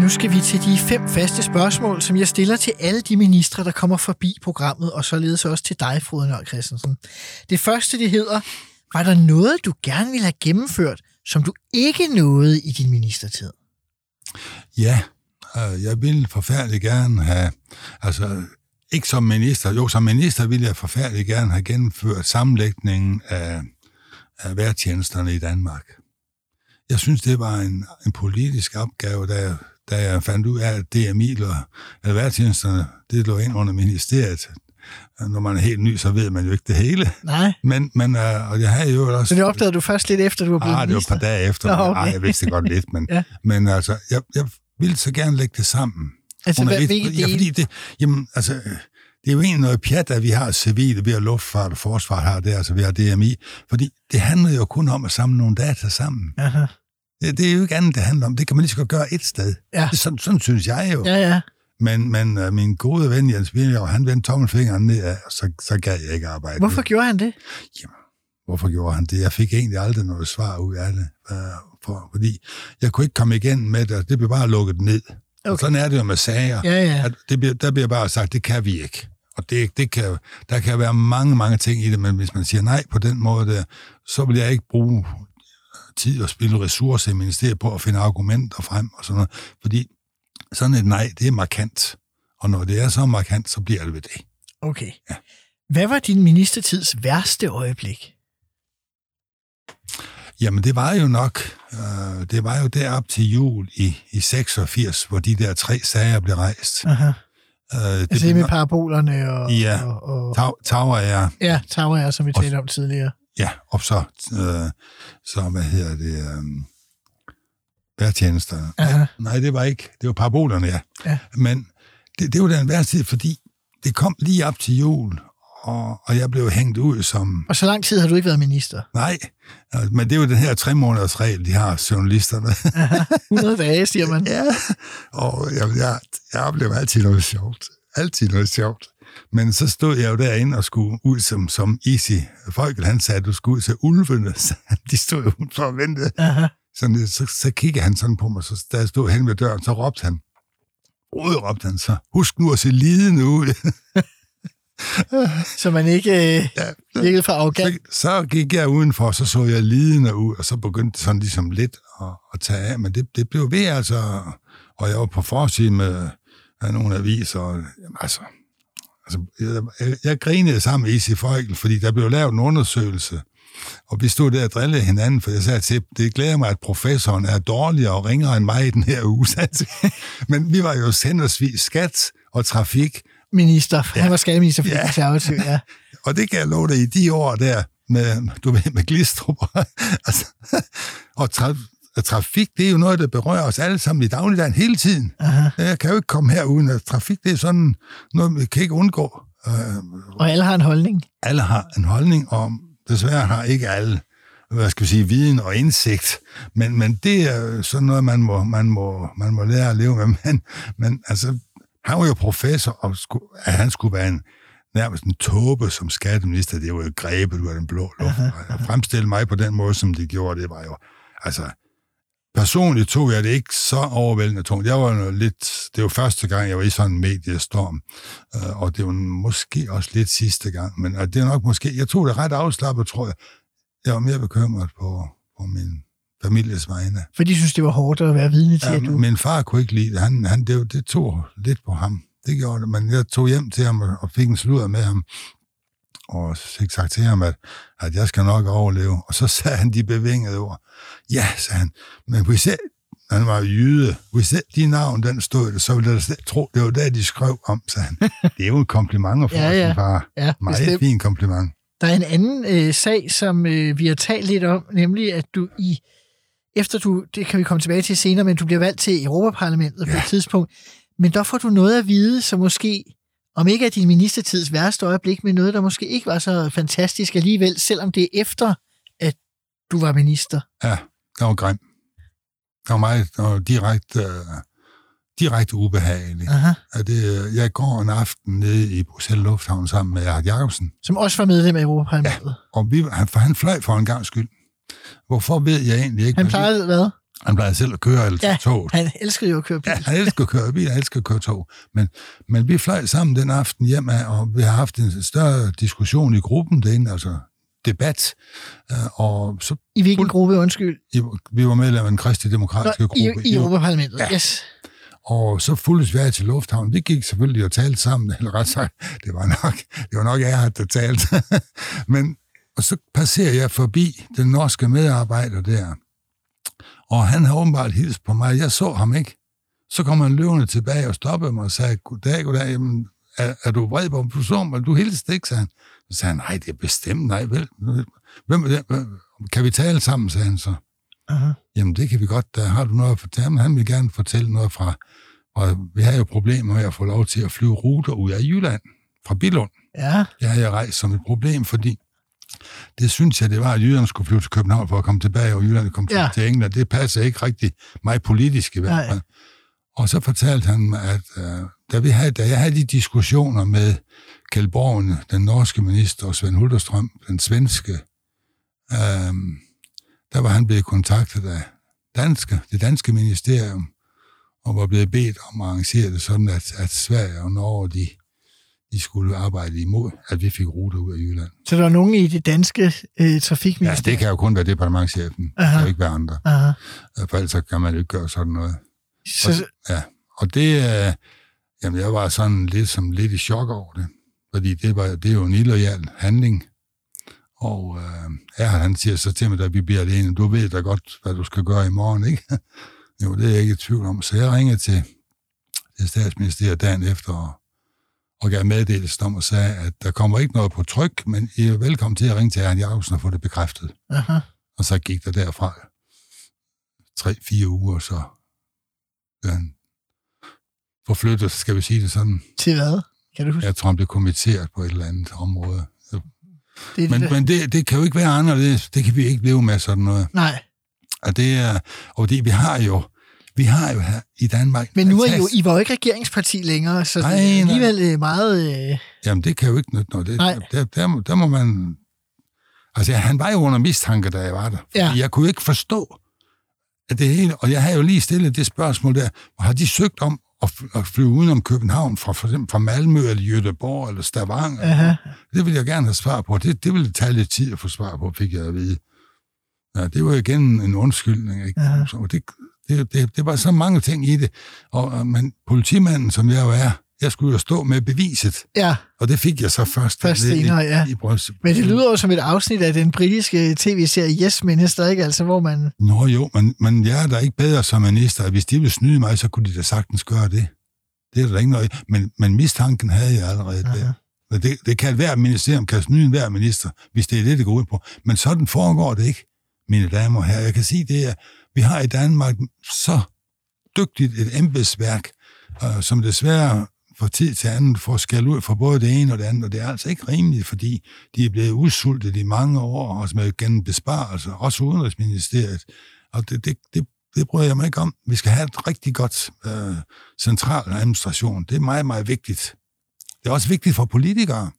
Nu skal vi til de fem faste spørgsmål, som jeg stiller til alle de ministre, der kommer forbi programmet, og således også til dig, Frode Nørd Christensen. Det første, det hedder, var der noget, du gerne ville have gennemført, som du ikke nåede i din ministertid? Ja, øh, jeg ville forfærdeligt gerne have, altså ikke som minister, jo som minister ville jeg forfærdeligt gerne have gennemført sammenlægningen af, af værtjenesterne i Danmark. Jeg synes, det var en, en politisk opgave, der da jeg fandt ud af, at DMI, eller værtjenesterne, det lå ind under ministeriet. Når man er helt ny, så ved man jo ikke det hele. Nej. Men, men uh, og jeg havde jo også... Så det opdagede du først lidt efter, du var blevet Ah, det var et par dage efter. Nå, okay. Ej, jeg vidste det godt lidt, men, ja. men altså, jeg, jeg ville så gerne lægge det sammen. Altså, hvad, hvilke ja, fordi det, jamen, altså, det er jo egentlig noget pjat, at vi har civile, vi har luftfart og forsvar har det, altså vi har DMI, fordi det handler jo kun om at samle nogle data sammen. Aha. Det, det er jo ikke andet, det handler om. Det kan man lige så godt gøre et sted. Ja. Det, sådan, sådan synes jeg jo. Ja, ja. Men, men uh, min gode ven Jens Birger, han vendte tommelfingeren ned, og så, så gav jeg ikke arbejde. Hvorfor med. gjorde han det? Jamen, hvorfor gjorde han det? Jeg fik egentlig aldrig noget svar ud af det. Uh, for, fordi jeg kunne ikke komme igen med det, det blev bare lukket ned. Okay. Og sådan er det jo med sager. Ja, ja. At det bliver, der bliver bare sagt, det kan vi ikke. Og det, det kan, der kan være mange, mange ting i det, men hvis man siger nej på den måde, der, så vil jeg ikke bruge tid og spille ressourcer i ministeriet på at finde argumenter frem og sådan noget. Fordi sådan et nej, det er markant. Og når det er så markant, så bliver det ved det. Okay. Ja. Hvad var din ministertids værste øjeblik? Jamen, det var jo nok, øh, det var jo derop til jul i, i 86, hvor de der tre sager blev rejst. Aha. Øh, det altså det med parabolerne og... Ja, og, og, Tau, Tower er... Ja, Tower er, som vi talte om tidligere. Ja, og så, øh, så hvad hedder det, øh, værtjenester. Aha. Nej, det var ikke, det var parabolerne, ja. ja. Men det, det var den værste tid, fordi det kom lige op til jul, og, og jeg blev hængt ud som... Og så lang tid har du ikke været minister? Nej, men det er jo den her tre måneders regel, de har journalisterne. Aha, 100 dage, siger man. ja, og jeg, jeg, jeg oplevede altid noget sjovt. Altid noget sjovt. Men så stod jeg jo derinde og skulle ud som, som easy. Folk, han sagde, at du skulle ud til ulvene. De stod jo for at vente. Aha. Så, så, så kiggede han sådan på mig, så da jeg stod hen ved døren, så råbte han. Rød råbte han så. Husk nu at se lidende ud. så man ikke øh, ja, virkede for arrogant. Så, så gik jeg udenfor, og så så jeg lidende ud, og så begyndte sådan ligesom lidt at, at tage af. Men det, det blev ved, altså. Og jeg var på forsiden med, med nogle aviser. Og, jamen, altså, altså, jeg, jeg, jeg grinede sammen med Isi Folkel, fordi der blev lavet en undersøgelse, og vi stod der og drillede hinanden, for jeg sagde til, det glæder mig, at professoren er dårligere og ringere end mig i den her uge. Men vi var jo sendersvis skat og trafik. Minister. Ja. Han var skatteminister for ja. konservativ, ja. og det kan jeg love dig i de år der, med, du ved, med Glistrup. altså, og tra- trafik, det er jo noget, der berører os alle sammen i dagligdagen hele tiden. Aha. Jeg kan jo ikke komme her uden at trafik, det er sådan noget, vi kan ikke undgå. Øh, og alle har en holdning. Alle har en holdning, og desværre har ikke alle hvad skal vi sige, viden og indsigt, men, men det er sådan noget, man må, man må, man må lære at leve med. Men, men altså, han var jo professor, og skulle, at han skulle være en, nærmest en tåbe som skatteminister, det var jo grebet ud af den blå luft. At fremstille mig på den måde, som de gjorde, det var jo, altså, personligt tog jeg det ikke så overvældende tungt. Jeg var lidt, det var første gang, jeg var i sådan en mediestorm, øh, og det var måske også lidt sidste gang, men det er nok måske, jeg tog det ret afslappet, tror jeg. Jeg var mere bekymret på, på min families vegne. For de synes, det var hårdt at være vidne til, ja, at du... Min far kunne ikke lide det. Han, han, det, det tog lidt på ham. Det gjorde det, men jeg tog hjem til ham og fik en sludder med ham, og fik sagt til ham, at, at jeg skal nok overleve. Og så sagde han de bevingede ord. Ja, sagde han, men hvis jeg, han var jyde. Hvis det, de navn, den stod så ville jeg tro, det var der, de skrev om, sagde han. Det er jo en kompliment ja, ja. ja. sin far. Ja, Meget bestemt. fin kompliment. Der er en anden øh, sag, som øh, vi har talt lidt om, nemlig at du i efter du, det kan vi komme tilbage til senere, men du bliver valgt til Europaparlamentet ja. på et tidspunkt, men der får du noget at vide, som måske, om ikke er din ministertids værste øjeblik, men noget, der måske ikke var så fantastisk alligevel, selvom det er efter, at du var minister. Ja, det var grim. Det var meget det var direkte, øh, direkte ubehageligt. Aha. Det, øh, jeg går en aften nede i Bruxelles Lufthavn sammen med Erhard Jacobsen, Som også var medlem af Europaparlamentet. Ja. og vi, han, for han fløj for en gang skyld. Hvorfor ved jeg egentlig ikke. Han plejede hvad? Han plejede selv at køre eller Ja, toget. han elskede jo at køre bil. Ja, han elsker at køre bil, han elsker at køre tog. Men, men vi fløj sammen den aften hjem af, og vi har haft en større diskussion i gruppen derinde, altså debat. Øh, Og så, I hvilken gruppe, undskyld? i- vi var medlem af den kristne demokratiske Nå, gruppe. I, I Europaparlamentet, ja. Yes. Og så fulgtes vi af til lufthavnen. Vi gik selvfølgelig og talte sammen, eller ret sagt, det var nok, det var nok Erhard, der talte. Men, og så passerer jeg forbi den norske medarbejder der, og han har åbenbart hilst på mig. Jeg så ham ikke. Så kom han løvende tilbage og stoppede mig og sagde, goddag, goddag, jamen, er, er du vred på? Du så mig, du hilste ikke, sagde han. Så sagde han, nej, det er bestemt, nej, vel. Hvem det? Kan vi tale sammen, sagde han så. Aha. Jamen, det kan vi godt. Da har du noget at fortælle? Jamen, han vil gerne fortælle noget fra... Og vi har jo problemer med at få lov til at flyve ruter ud af Jylland fra Billund. Ja, Det har jeg rejst som et problem, fordi det synes jeg, det var, at jyderne skulle flyve til København for at komme tilbage, og Jylland kom Ja. til England. Det passer ikke rigtig mig politisk i hvert Nej. fald. Og så fortalte han mig, at øh, da, vi havde, da jeg havde de diskussioner med Kjeld Borgen, den norske minister, og Svend Hulterstrøm, den svenske, øh, der var han blevet kontaktet af danske, det danske ministerium, og var blevet bedt om at arrangere det sådan, at, at Sverige og Norge, de, de skulle arbejde imod, at vi fik ruter ud af Jylland. så der var nogen i det danske øh, Ja, trafikministerium. det kan jo kun være departementchefen, Aha. jo ikke være andre. Aha. For ellers så kan man jo ikke gøre sådan noget. Så, Ja, og det, øh, jamen jeg var sådan lidt, som lidt i chok over det, fordi det, var, det er jo en illoyal handling. Og øh, ja, han siger så til mig, da vi bliver alene, du ved da godt, hvad du skal gøre i morgen, ikke? jo, det er jeg ikke i tvivl om. Så jeg ringede til, til statsministeriet dagen efter, og, og gav meddelelsen om og sagde, at der kommer ikke noget på tryk, men I er velkommen til at ringe til Jan Jacobsen og få det bekræftet. aha. Og så gik der derfra tre-fire uger, så blev han forflyttet, skal vi sige det sådan. Til hvad? Kan du huske? Jeg tror, han blev kommitteret på et eller andet område. det Men, det, men det, det kan jo ikke være anderledes. Det kan vi ikke leve med sådan noget. Nej, Og det er, og det, vi har jo, vi har jo her i Danmark... men nu er I jo, I var jo ikke regeringsparti længere, så Nej, det er nej. alligevel øh, meget... Øh, Jamen, det kan jo ikke nytte noget. Det, Nej. der, der, må- der må man... Altså, han var jo under mistanke, da jeg var der. Ja. Jeg kunne ikke forstå, at det hele... Og jeg har jo lige stillet det spørgsmål der. Har de søgt om at, fly, at flyve udenom København fra, for eksempel fra Malmø eller Göteborg eller Stavanger? aha. Det vil jeg gerne have svar på. Det, det ville tage lidt tid at få svar på, fik jeg at vide. Ja, det var igen en undskyldning. Ikke? Aha. Så det, det, det, det var så mange ting i det. Og, men politimanden, som jeg jo er, jeg skulle jo stå med beviset. Ja, Og det fik jeg så først, Først senere, ja. i, Bruxelles. men det lyder jo som et afsnit af den britiske tv-serie Yes Minister, ikke? Altså, hvor man... Nå jo, men, men jeg er da ikke bedre som minister. Hvis de ville snyde mig, så kunne de da sagtens gøre det. Det er der ikke noget. Men, men mistanken havde jeg allerede Aha. der. Det, det kan hver ministerium kan snyde hver minister, hvis det er det, det går ud på. Men sådan foregår det ikke, mine damer og herrer. Jeg kan sige, det er, vi har i Danmark så dygtigt et embedsværk, øh, som desværre fra tid til anden får skæld ud for både det ene og det andet, og det er altså ikke rimeligt, fordi de er blevet udsultet i mange år, også med gennem besparelser, også Udenrigsministeriet. Og det, det, det, det bryder jeg mig ikke om. Vi skal have et rigtig godt øh, central administration. Det er meget, meget vigtigt. Det er også vigtigt for politikere.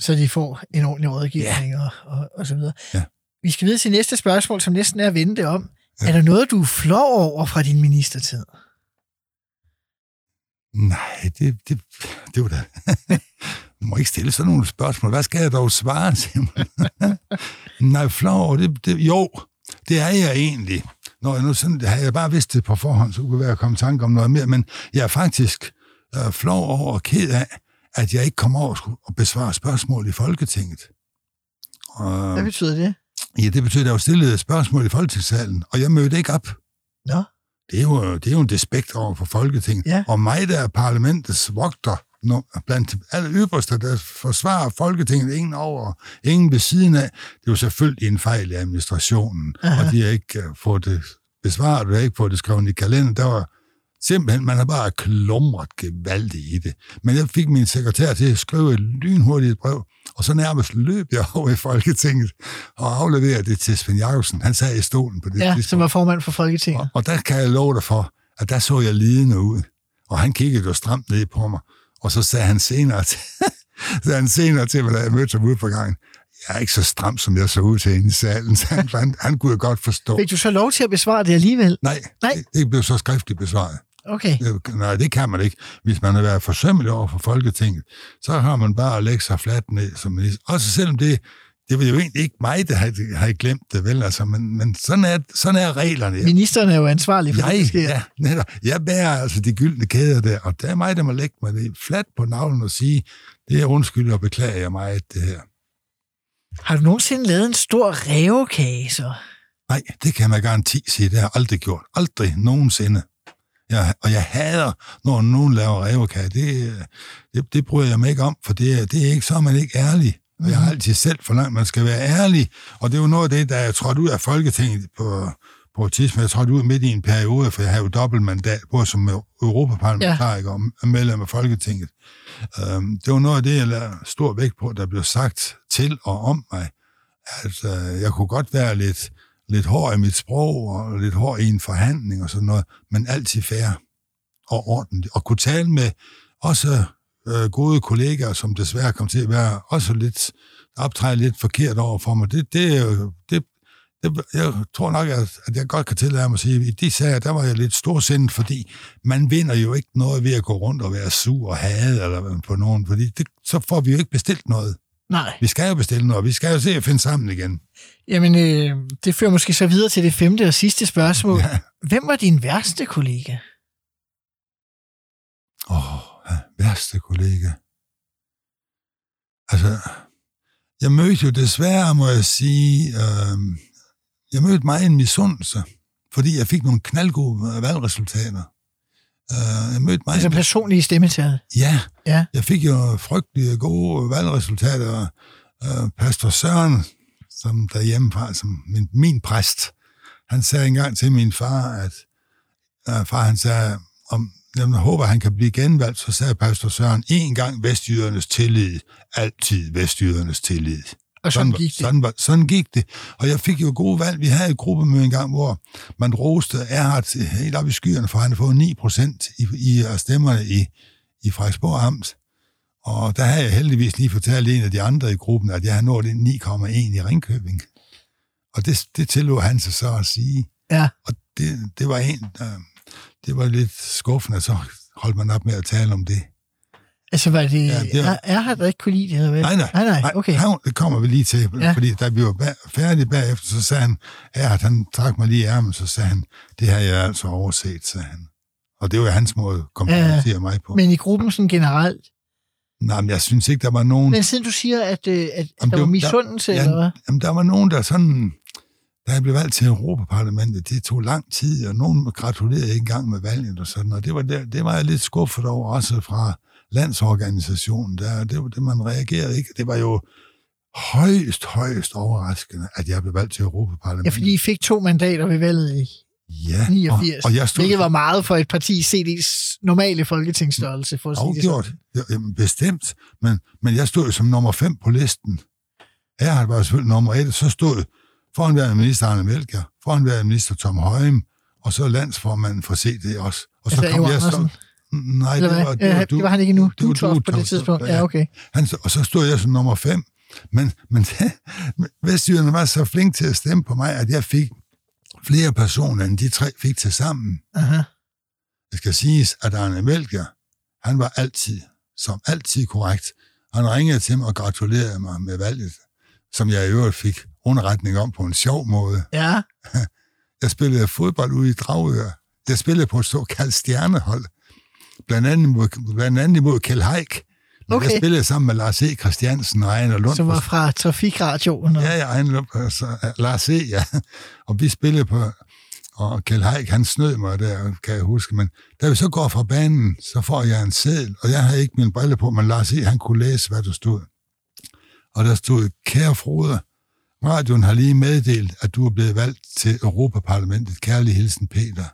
så de får en ordentlig rådgivning og, og, og så videre. Ja. Vi skal videre til næste spørgsmål, som næsten er at vende det om. Ja. Er der noget, du er flov over fra din ministertid? Nej, det, det, det var da... Du må ikke stille sådan nogle spørgsmål. Hvad skal jeg dog svare til? Nej, flov over det, det... Jo, det er jeg egentlig. Når jeg nu sådan, havde jeg bare vidst det på forhånd, så kunne det være at komme i tanke om noget mere. Men jeg er faktisk øh, flov over og ked af, at jeg ikke kom over og besvare spørgsmål i Folketinget. Og, Hvad betyder det? Ja, det betyder, at jeg jo stillede et spørgsmål i Folketingssalen, og jeg mødte ikke op. Nå, det er jo, det er jo en despekt over for Folketinget. Ja. Og mig, der er parlamentets vogter, når, blandt alle ypperste, der forsvarer Folketinget, ingen over, ingen ved siden af, det er jo selvfølgelig en fejl i administrationen, Aha. og de har ikke uh, fået det besvaret, og har ikke fået det skrevet i kalenderen. Der var simpelthen, man har bare klumret gevaldigt i det. Men jeg fik min sekretær til at skrive et lynhurtigt brev, og så nærmest løb jeg over i Folketinget og afleverede det til Svend Jacobsen. Han sad i stolen på det Ja, tidspunkt. som var formand for Folketinget. Og, og der kan jeg love dig for, at der så jeg lidende ud. Og han kiggede jo stramt ned på mig. Og så sagde han senere til, sagde han senere til mig, da jeg mødte ham ude på gangen, jeg er ikke så stram, som jeg så ud til inde i salen. Så han, han, han kunne jo godt forstå. Fik du så lov til at besvare det alligevel? Nej, Nej. Det, det blev så skriftligt besvaret. Okay. Det- Nej, det kan man ikke. Hvis man har været forsømmelig over for Folketinget, så har man bare at lægge sig fladt ned som minister. Også selvom det, det var jo egentlig ikke mig, der har, har glemt det, vel? Altså, men, men sådan, er, sådan er reglerne. Ministeren er jo ansvarlig for det, der Jeg, sker. ja, netop. jeg bærer altså de gyldne kæder der, og det er mig, der må lægge mig det fladt på navlen og sige, det er undskyld og beklager jeg mig, det her. Har du nogensinde lavet en stor rævekage, så? Nej, det kan man garanti sige, det har jeg aldrig gjort. Aldrig nogensinde. Jeg, og jeg hader, når nogen laver rævekage. Det, det, det bryder jeg mig ikke om, for det, er- det er ikke, så er man ikke ærlig. Og jeg har altid selv forlangt, at man skal være ærlig. Og det er jo noget af det, der er trådt ud af Folketinget på, på tidspunkt. Jeg trådte ud midt i en periode, for jeg har jo dobbeltmandat, både som europaparlamentariker ja. og medlem af Folketinget. Øhm, det var noget af det, jeg lagde stor vægt på, der blev sagt til og om mig. At øh, jeg kunne godt være lidt, lidt hård i mit sprog, og lidt hård i en forhandling og sådan noget, men altid fair og ordentligt. Og kunne tale med også øh, gode kollegaer, som desværre kom til at være også lidt optræde lidt forkert over for mig. Det, det, det, det, jeg tror nok, at, at jeg godt kan tillade mig at sige, at i de sager, der var jeg lidt storsindet, fordi man vinder jo ikke noget ved at gå rundt og være sur og hade eller på nogen, fordi det, så får vi jo ikke bestilt noget. Nej. Vi skal jo bestille noget, vi skal jo se at finde sammen igen. Jamen, øh, det fører måske så videre til det femte og sidste spørgsmål. Ja. Hvem var din værste kollega? Åh, oh, værste kollega. Altså, jeg mødte jo desværre, må jeg sige, øh, jeg mødte mig en misundelse, fordi jeg fik nogle knaldgode valgresultater. Øh, jeg mødte mig... Altså personlige stemmetal. Ja, Ja. jeg fik jo frygtelig gode valgresultater. Øh, Pastor Søren, som derhjemmefra, som min, min præst, han sagde engang til min far, at øh, far han sagde, om jeg håber, han kan blive genvalgt, så sagde Pastor Søren, en gang vestjydernes tillid, altid vestjydernes tillid. Og sådan var- gik det. Sådan, var, sådan gik det. Og jeg fik jo gode valg. Vi havde et gruppemøde en gang, hvor man roste Erhard helt op i skyerne, for han havde fået 9 procent i, i stemmerne i, i Frederiksborg Amt. Og der havde jeg heldigvis lige fortalt en af de andre i gruppen, at jeg havde nået 9,1 i Ringkøbing. Og det, det tillod han sig så at sige. Ja. Og det, det var en, øh, det var lidt skuffende, så holdt man op med at tale om det. Altså, var det, Ja, ja, det var- er, er der ikke kunne lide det? Eller hvad? Nej, nej. nej, nej okay. Han, det kommer vi lige til, Ja. ja. fordi da vi var ba- færdige bagefter, så sagde han, ja, at han trak mig lige i ærmen, så sagde han, det har jeg altså overset, sagde han. Og det var hans måde at komplimentere mig på. Men, i gruppen sådan generelt. Nej, men jeg synes ikke, der var nogen... Men siden du siger, at, øh, at, Jamen, der var var- misundelse, ja, eller hvad? Jamen, der var nogen, der sådan... Da jeg blev valgt til Europaparlamentet, det tog lang tid, og nogen gratulerede ikke engang med valget og sådan, og det var, der, det var jeg lidt skuffet over, også fra landsorganisationen. Der, det var det, man reagerede ikke. Det var jo højst, højst overraskende, at jeg blev valgt til Ja, Europaparlamentet. fordi I fik to mandater ved valget i ja, 89, Og, og jeg stod hvilket var meget for et parti CD's normale folketingsstørrelse, for at sige det afgjort. sådan. Ja, jamen, bestemt. Men, men jeg stod jo som nummer fem på listen. Jeg var selvfølgelig nummer et, så stod foranværende minister Arne Melker, foranværende minister Tom Højem, og så landsformanden for CD også. Og Altså, Ejo Andersen? Nej, Eller hvad? Ja, det var han ikke endnu. Du tog på det tidspunkt. Ja, okay. Han, og så stod jeg som nummer fem. Men, men Vestjyderne var så flink til at stemme på mig, at jeg fik flere personer, end de tre fik til sammen. Aha. Det skal siges, at Arne Melker, han var altid, som altid korrekt. Han ringede til mig og gratulerede mig med valget, som jeg i øvrigt fik underretning om på en sjov måde. Ja, Jeg spillede fodbold ude i Dragør. Jeg spillede på et såkaldt stjernehold. Blandt andet imod, blandt andet imod Kjell Haik. Okay. Jeg spillede sammen med Lars E. Christiansen og Ejner Lund. som var fra Trafikradioen. Og... Ja, ja, Ejner Lund, altså, Lars E., ja. Og vi spillede på... Og Kjell Haik, han snød mig der, kan jeg huske. Men da vi så går fra banen, så får jeg en seddel, og jeg havde ikke min brille på, men Lars E., han kunne læse, hvad der stod. Og der stod, kære Frode, radioen har lige meddelt, at du er blevet valgt til Europaparlamentet. Kærlig hilsen, Peter.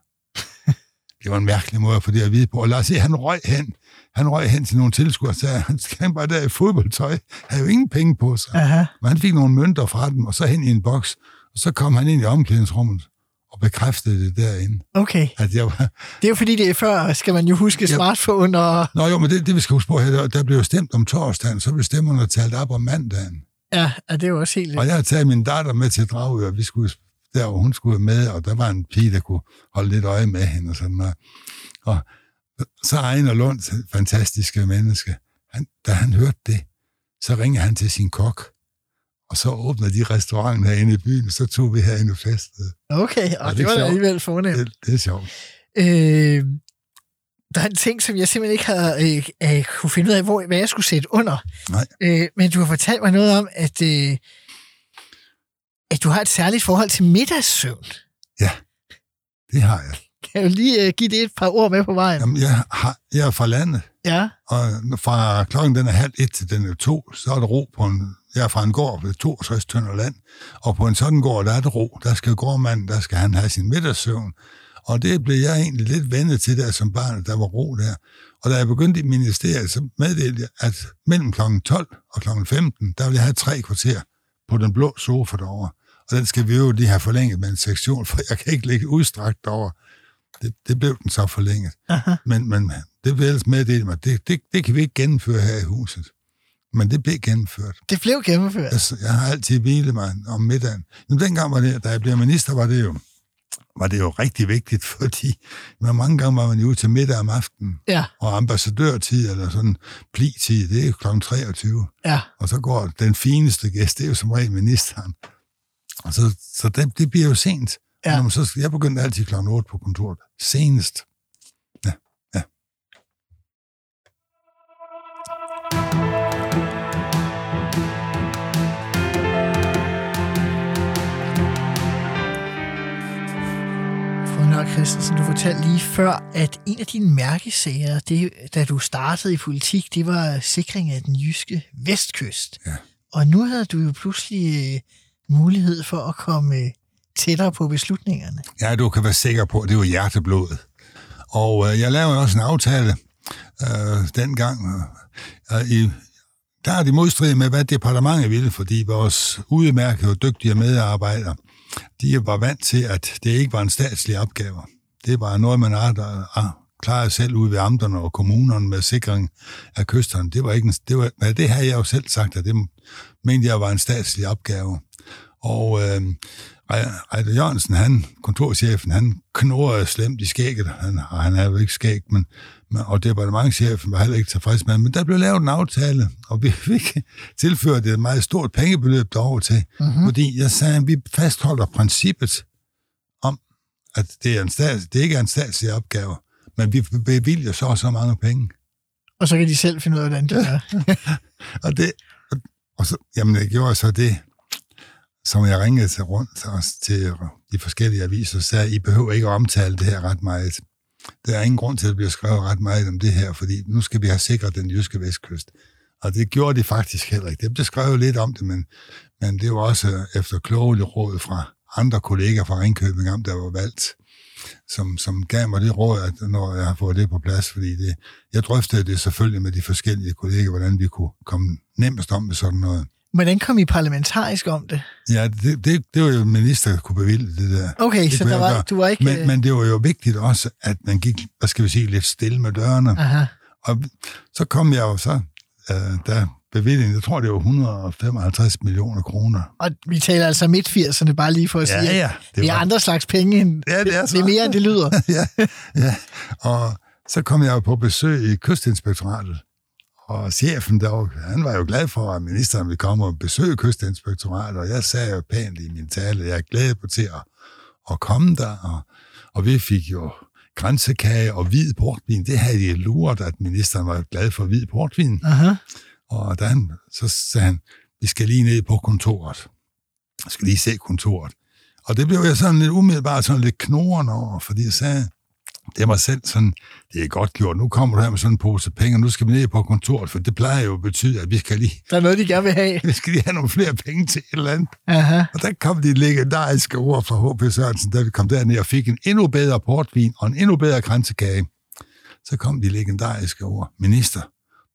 Det var en mærkelig måde at få det at vide på. Og Lars E., han røg hen. Han røg hen til nogle tilskuere og sagde, han skal bare der i fodboldtøj. Han havde jo ingen penge på sig. Aha. Men han fik nogle mønter fra dem, og så hen i en boks. Og så kom han ind i omklædningsrummet og bekræftede det derinde. Okay. At jeg var... Det er jo fordi, det er før, skal man jo huske smartphone og... Nå jo, men det, det vi skal huske på her, der, der blev jo stemt om torsdagen, så blev stemmerne talt op om mandagen. Ja, ja, det er jo også helt... Og jeg havde taget min datter med til Dragør, og vi skulle der, hvor hun skulle være med, og der var en pige, der kunne holde lidt øje med hende og sådan noget. Og så Ejner Lund, fantastiske menneske, han, da han hørte det, så ringede han til sin kok, og så åbnede de restauranten herinde i byen, så tog vi herinde og festede. Okay, og det det, er var da alligevel fornemt. Det, det er sjovt. Øh, der er en ting, som jeg simpelthen ikke har øh, øh, kunne finde ud af, hvor, hvad jeg skulle sætte under. Nej. Øh, men du har fortalt mig noget om, at, øh, at du har et særligt forhold til middagssøvn. Det har jeg. Kan du lige øh, give det et par ord med på vejen? Jamen, jeg, har, jeg er fra landet, Ja, og fra klokken den er halv et til den er to, så er der ro på en... Jeg er fra en gård ved 62 tønder land, og på en sådan gård, der er der ro. Der skal gårdmanden, der skal han have sin middagssøvn. Og det blev jeg egentlig lidt vendet til der som barn, der var ro der. Og da jeg begyndte i ministeriet, så meddelte jeg, at mellem kl. 12 og kl. 15, der vil jeg have tre kvarter på den blå sofa derovre. Og den skal vi jo lige have forlænget med en sektion, for jeg kan ikke ligge udstrakt derovre. Det, det blev den så forlænget. Aha. Men, men det blev ellers meddelt mig, det, det, det kan vi ikke gennemføre her i huset. Men det blev gennemført. det blev gennemført. Jeg, jeg har altid hvilet mig om middagen. Men dengang var det, da jeg blev minister, var det jo, var det jo rigtig vigtigt, fordi men mange gange var man jo ude til middag om aftenen, Ja, og ambassadørtid eller sådan pli-tid, det er jo kl. 23. ja. Og så går den fineste gæst, det er jo som regel ministeren. Og så, så det, det bliver jo sent. Ja. Når man så, jeg begyndte altid kl. 8 på kontoret. Senest. Christensen, du fortalte lige før, at en af dine mærkesager, det, da du startede i politik, det var sikring af den jyske vestkyst. Ja. Og nu havde du jo pludselig øh, mulighed for at komme øh, tættere på beslutningerne. Ja, du kan være sikker på, at det var hjerteblodet. Og øh, jeg lavede også en aftale øh, dengang. Øh, i, der er de modstrid med, hvad departementet ville, fordi vores udmærkede og dygtige medarbejdere, de var vant til, at det ikke var en statslig opgave. Det var noget, man har klarede selv ude ved amterne og kommunerne med sikring af kysterne. Det var ikke en, det, var, men det havde jeg jo selv sagt, at det mente jeg var en statslig opgave. Og øh, Ejder Jørgensen, han, kontorchefen, han knurrede slemt i skægget. Han, han havde jo ikke skæg, men, men, og departementchefen var heller ikke tilfreds med. Men der blev lavet en aftale, og vi fik tilført et meget stort pengebeløb derover til. Mm-hmm. Fordi jeg sagde, at vi fastholder princippet at det, er en stats, det ikke er en statslig opgave, men vi bevilger så og så mange penge. Og så kan de selv finde ud af, hvordan det er. og det, og, og så, jamen, jeg gjorde så det, som jeg ringede til rundt også til de forskellige aviser, og sagde, I behøver ikke at omtale det her ret meget. Der er ingen grund til, at der bliver skrevet ret meget om det her, fordi nu skal vi have sikret den jyske vestkyst. Og det gjorde de faktisk heller ikke. Det blev skrevet lidt om det, men, men det var også efter kloge råd fra andre kolleger fra Ringkøbing om, der var valgt, som, som gav mig det råd, at når jeg har fået det på plads, fordi det, jeg drøftede det selvfølgelig med de forskellige kolleger, hvordan vi kunne komme nemmest om med sådan noget. Hvordan kom I parlamentarisk om det? Ja, det, det, det var jo minister, der kunne bevilge det der. Okay, det så der var, du var ikke... Men, men det var jo vigtigt også, at man gik, hvad skal vi sige, lidt stille med dørene. Aha. Og så kom jeg jo så, øh, der bevillingen, jeg tror, det var 155 millioner kroner. Og vi taler altså midt 80'erne, bare lige for at Ja, sige, at ja, det, det er var- andre slags penge, end, Ja, det er så. det er mere, end det lyder. ja, ja, og så kom jeg jo på besøg i Kystinspektoratet, og chefen der, han var jo glad for, at ministeren ville komme og besøge Kystinspektoratet, og jeg sagde jo pænt i min tale, jeg er glad på til at, at komme der, og, og vi fik jo grænsekage og hvid portvin. Det havde de luret, at ministeren var glad for hvid portvin. Aha. Og da han, så sagde han, vi skal lige ned på kontoret. Jeg skal lige se kontoret. Og det blev jeg sådan lidt umiddelbart sådan lidt knoren over, fordi jeg sagde, det var selv sådan, det er godt gjort, nu kommer du her med sådan en pose penge, og nu skal vi ned på kontoret, for det plejer jo at betyde, at vi skal lige, Der er noget, de gerne vil have. vi skal lige have nogle flere penge til et eller andet. Aha. Og der kom de legendariske ord fra H.P. Sørensen, da vi kom derned og fik en endnu bedre portvin og en endnu bedre kransekage. Så kom de legendariske ord. Minister,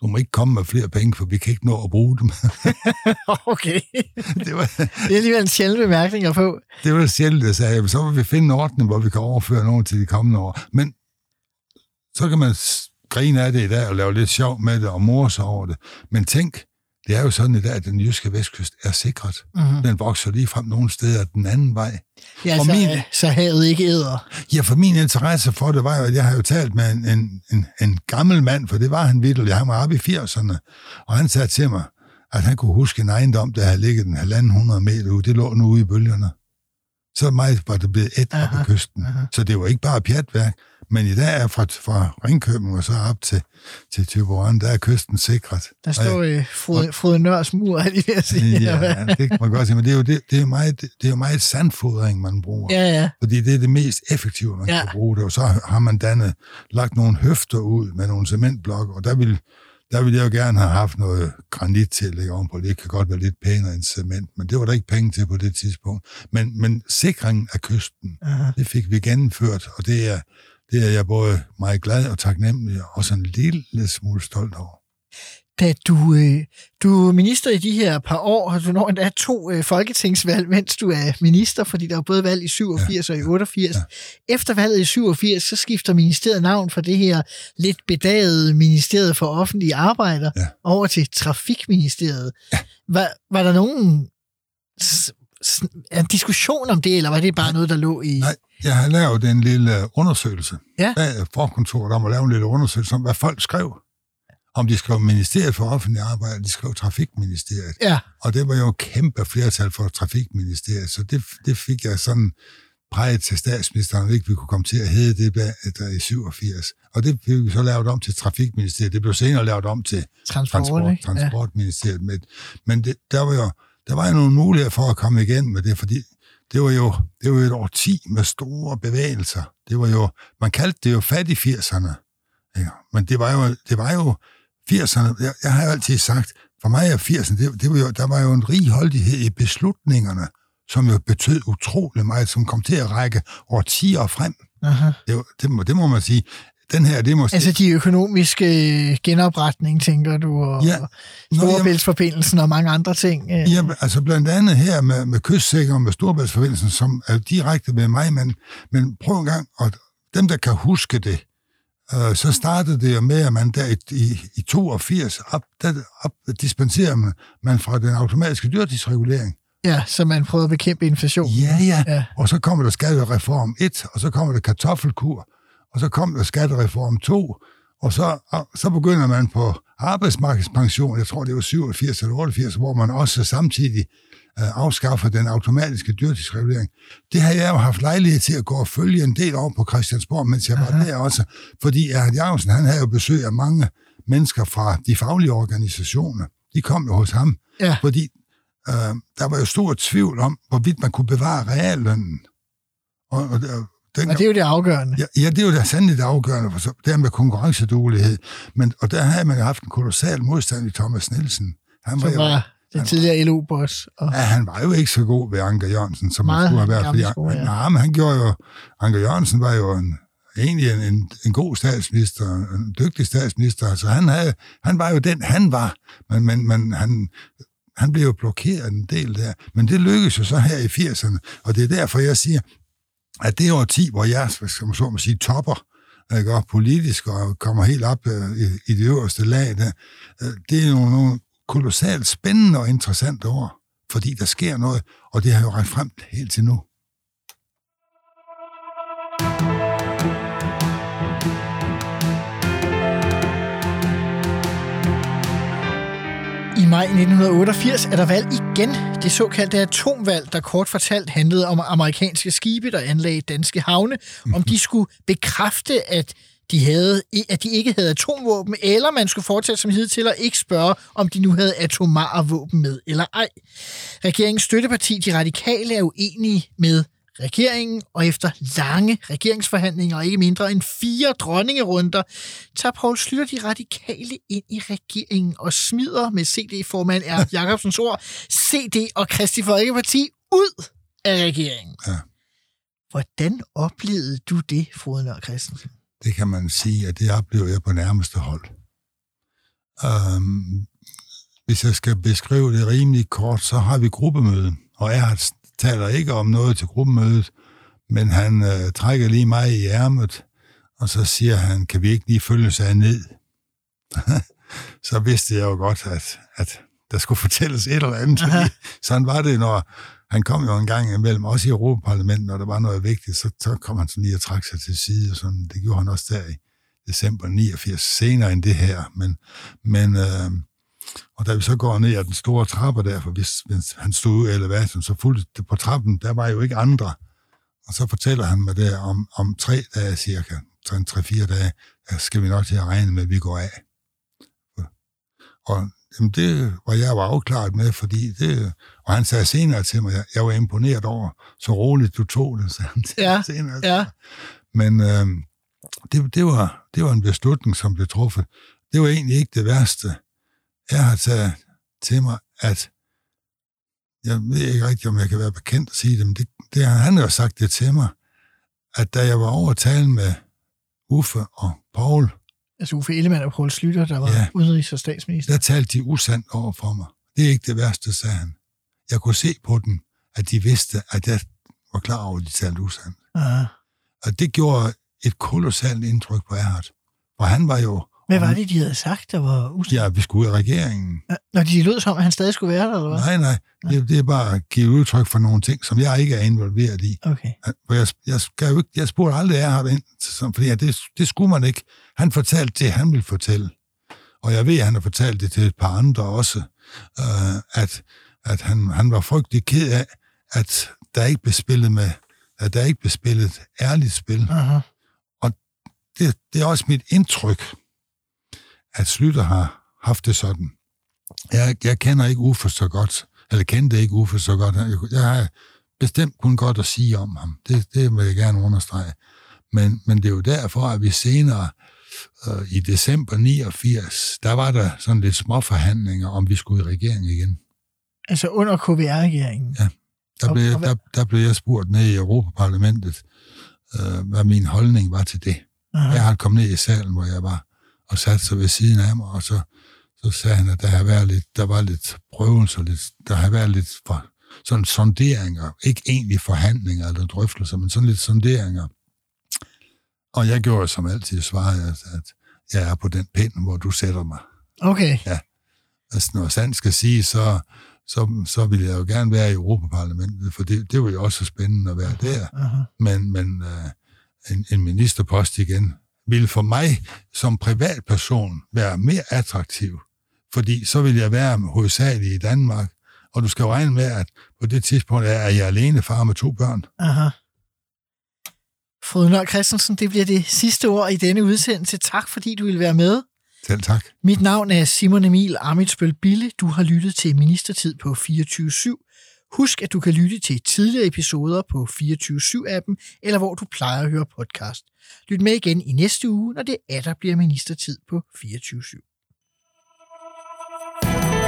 du må ikke komme med flere penge, for vi kan ikke nå at bruge dem. Okay. det, var, Det er alligevel en sjælden bemærkning at få. det var sjældent, jeg sagde, så må vi finde en ordning, hvor vi kan overføre nogen til de kommende år. Men så kan man grine af det i dag og lave lidt sjov med det og more sig over det. Men tænk, det er jo sådan i dag, at den jyske vestkyst er sikret. Mhm. Den vokser lige frem nogle steder den anden vej. Ja, Og så, min- så havet ikke æder. Ja, for min interesse for det var jo, at jeg har jo talt med en, en, en, en gammel mand, for det var han vidt, han var oppe i 80'erne, og han sagde til mig, at han kunne huske en ejendom, der havde ligget en halvanden hundrede meter ude. Det lå nu ude i bølgerne. Så meget var det blevet et Aha, ad kysten. aha. Så det var ikke bare pjatværk, men i dag er fra, fra Ringkøbing og så op til, til Tyborgen, der er kysten sikret. Der står øh, Frode, Frode Nørs mur, er lige ved at sige. Ja, det kan man godt sige, men det er jo, det, det er jo meget, det, er jo meget sandfodring, man bruger. ja, ja. Fordi det er det mest effektive, man ja. kan bruge det. Og så har man dannet, lagt nogle høfter ud med nogle cementblokke, og der vil, der ville jeg jo gerne have haft noget granit til at lægge ovenpå. Det kan godt være lidt pænere end cement, men det var der ikke penge til på det tidspunkt. Men, men sikringen af kysten, Aha. det fik vi gennemført, og det er, det er jeg både meget glad og taknemmelig, og også en lille smule stolt over. Da du, øh, du er minister i de her par år, og du når endda to øh, folketingsvalg, mens du er minister, fordi der er både valg i 87 ja. og i 88. Ja. Efter valget i 87, så skifter ministeriet navn fra det her lidt bedagede Ministeriet for Offentlige Arbejder Ja. over til Trafikministeriet. Ja. Var, var der nogen s- s- en diskussion om det, eller var det bare noget, der lå i... Nej, jeg har lavet en lille undersøgelse Ja. bag forkontoret om at lave en lille undersøgelse om, hvad folk skrev. Om de skrev Ministeriet for Offentlig Arbejde, de skrev Trafikministeriet. Ja, Og det var jo et kæmpe flertal for Trafikministeriet, så det, det fik jeg sådan præget til statsministeren, at ikke vi kunne komme til at hedde det der, i 87. Og det vi så lavet om til Trafikministeriet. Det blev senere lavet om til transport, transport? Ja. Transportministeriet. Med, men det, der var jo der var jo nogle muligheder for at komme igen med det, fordi det var jo, det var jo et årti med store bevægelser. Det var jo, man kaldte det jo fat i 80'erne. Ikke? Men det var jo, det var jo 80'erne. Jeg, jeg har altid sagt, for mig er 80'erne, det, det var jo, der var jo en righoldighed i beslutningerne, som jo betød utrolig meget, som kom til at række årtier frem. Aha. Det, det, må, det må man sige. Den her, det må Altså de økonomiske genopretning, tænker du, og Ja. Storebæltsforbindelsen og mange andre ting. øh. Ja, altså blandt andet her med, med kystsikring og med Storbæltsforbindelsen, som er direkte med mig, men, men prøv en gang, og dem, der kan huske det, øh, så startede det jo med, at man der i, i, i 82 op, der, op dispenserer man, man fra den automatiske dyrtidsregulering. Ja, så man prøvede at bekæmpe inflation. Ja, ja, Ja. Og så kommer der skattereform 1, og så kommer der kartoffelkur, og så kommer der skattereform 2, og så, og så begynder man på arbejdsmarkedspension, jeg tror det var 87 eller 88, hvor man også samtidig øh, afskaffer den automatiske dyrtidsregulering. Det har jeg jo haft lejlighed til at gå og følge en del over på Christiansborg, mens jeg var Aha. der også, fordi Erhard Jacobsen, han havde jo besøg af mange mennesker fra de faglige organisationer. De kom jo hos ham, Ja. fordi øh, der var jo stor tvivl om, hvorvidt man kunne bevare reallønnen. Og, og, og, den, Og det er jo det afgørende. ja, ja, det er jo da sandelig det afgørende, for så, det er med konkurrenceduelighed. Men, og der havde man jo haft en kolossal modstand i Thomas Nielsen. Han var, var den tidligere LO-boss. Og ja, han var jo ikke så god ved Anker Jørgensen, som Meget han skulle have været. Fordi, skole, ja. nej, men han gjorde jo... Anker Jørgensen var jo en, egentlig en, en, en god statsminister, en dygtig statsminister. Altså, han, havde, han var jo den, han var. Men, men, men han, han blev jo blokeret en del der. Men det lykkedes jo så her i 80'erne, og det er derfor, jeg siger, at det årti, hvor jeg, man så må sige, topper, ikke, og politisk og kommer helt op øh, i, i det øverste lag, der, øh, det er nogle, nogle kolossalt spændende og interessante år, fordi der sker noget, og det har jo ret frem helt til nu. I maj 1988 er der valg igen. Det såkaldte atomvalg, der kort fortalt handlede om amerikanske skibe, der anlagde danske havne, om de skulle bekræfte, at de, havde, at de ikke havde atomvåben, eller man skulle fortsætte som hidtil og ikke spørge, om de nu havde atomare våben med eller ej. Regeringens støtteparti, de radikale, er uenige med regeringen, og efter lange regeringsforhandlinger og ikke mindre end fire dronningerunder, tager Poul Slytter de radikale ind i regeringen og smider med CD-formand er Jacobsens ord, CD og Kristi Folkeparti ud af regeringen. Ja. Hvordan oplevede du det, Frode Nørd Christensen? Det kan man sige, at det oplever jeg på nærmeste hold. Um, hvis jeg skal beskrive det rimelig kort, så har vi gruppemøde, og jeg taler ikke om noget til gruppemødet, men han øh, trækker lige mig i ærmet, og så siger han, kan vi ikke lige følge sig ned? så vidste jeg jo godt, at, at der skulle fortælles et eller andet. Fordi sådan var det, når han kom jo en gang imellem, også i Europaparlamentet, når der var noget vigtigt, så, så kom han sådan lige og trak sig til side, og sådan. det gjorde han også der i december 89, senere end det her. Men, men øh, og da vi så går ned ad den store trappe der, for hvis, hvis han stod ud af elevatoren, så fulgte på trappen, der var jo ikke andre. Og så fortæller han mig der om, om tre dage cirka, tre-fire dage, skal vi nok til at regne med, at vi går af. Og jamen det var jeg var afklaret med, fordi det, og han sagde senere til mig, jeg var imponeret over, så roligt du tog det, sagde han ja, senere. Ja. Men øh, det, det, var, det var en beslutning, som blev truffet. Det var egentlig ikke det værste. Jeg har taget til mig, at jeg ved ikke rigtig, om jeg kan være bekendt at sige det, men det, det, han har sagt det til mig, at da jeg var over at tale med Uffe og Paul, Altså Uffe Ellemann og Poul Slytter, der var Ja. udenrigs- og statsminister. der talte de usandt over for mig. Det er ikke det værste, sagde han. Jeg kunne se på dem, at de vidste, at jeg var klar over, at de talte usandt. Aha. Og det gjorde et kolossalt indtryk på Erhard. For han var jo... Hvad var det, de havde sagt, der var usikkert? Ja, vi skulle af regeringen. Når de lød som, at han stadig skulle være der, eller hvad? Nej, nej. Det, det er bare at give udtryk for nogle ting, som jeg ikke er involveret i. Okay. For jeg, jeg, jo ikke, jeg spurgte aldrig Erhard ind, fordi det, det skulle man ikke. Han fortalte det, han ville fortælle. Og jeg ved, at han har fortalt det til et par andre også, øh, at, at han, han var frygtelig ked af, at der ikke blev spillet med, at der ikke blev spillet ærligt spil. Aha. Det, det er også mit indtryk, at Slytter har haft det sådan. Jeg, jeg kender ikke Uffe så godt, eller kendte ikke Uffe så godt. Jeg, jeg har bestemt kun godt at sige om ham. Det, det vil jeg gerne understrege. Men, men det er jo derfor, at vi senere øh, i december 89, der var der sådan lidt små forhandlinger, om vi skulle i regering igen. Altså under KVR-regeringen. Ja. Der blev, og der, der blev jeg spurgt ned i Europaparlamentet, øh, hvad min holdning var til det. Aha. Jeg har kommet ned i salen, hvor jeg var, og sat sig ved siden af mig, og så, så sagde han, at der, har været lidt, der var lidt prøvelser, lidt, der har været lidt for, sådan sonderinger, ikke egentlig forhandlinger eller drøftelser, men sådan lidt sonderinger. Og jeg gjorde som altid svaret, at, at jeg er på den pind, hvor du sætter mig. Okay. Altså, når sandt skal sige, så, så, så vil jeg jo gerne være i Europaparlamentet, for det, det var jo også spændende at være der. Aha. Men, men øh, en, en ministerpost igen ville for mig som privatperson være mere attraktiv, fordi så vil jeg være hovedsageligt i Danmark, og du skal jo regne med, at på det tidspunkt er jeg alene far med to børn. Aha. Frode Nørd Christensen, det bliver det sidste ord i denne udsendelse. Tak, fordi du vil være med. Selv tak. Mit navn er Simon Emil Amitsbøl Bille. Du har lyttet til Ministertid på 24 /7. Husk, at du kan lytte til tidligere episoder på 24-7-appen, eller hvor du plejer at høre podcast. Lyt med igen i næste uge, når det er, der bliver ministertid på 24-7.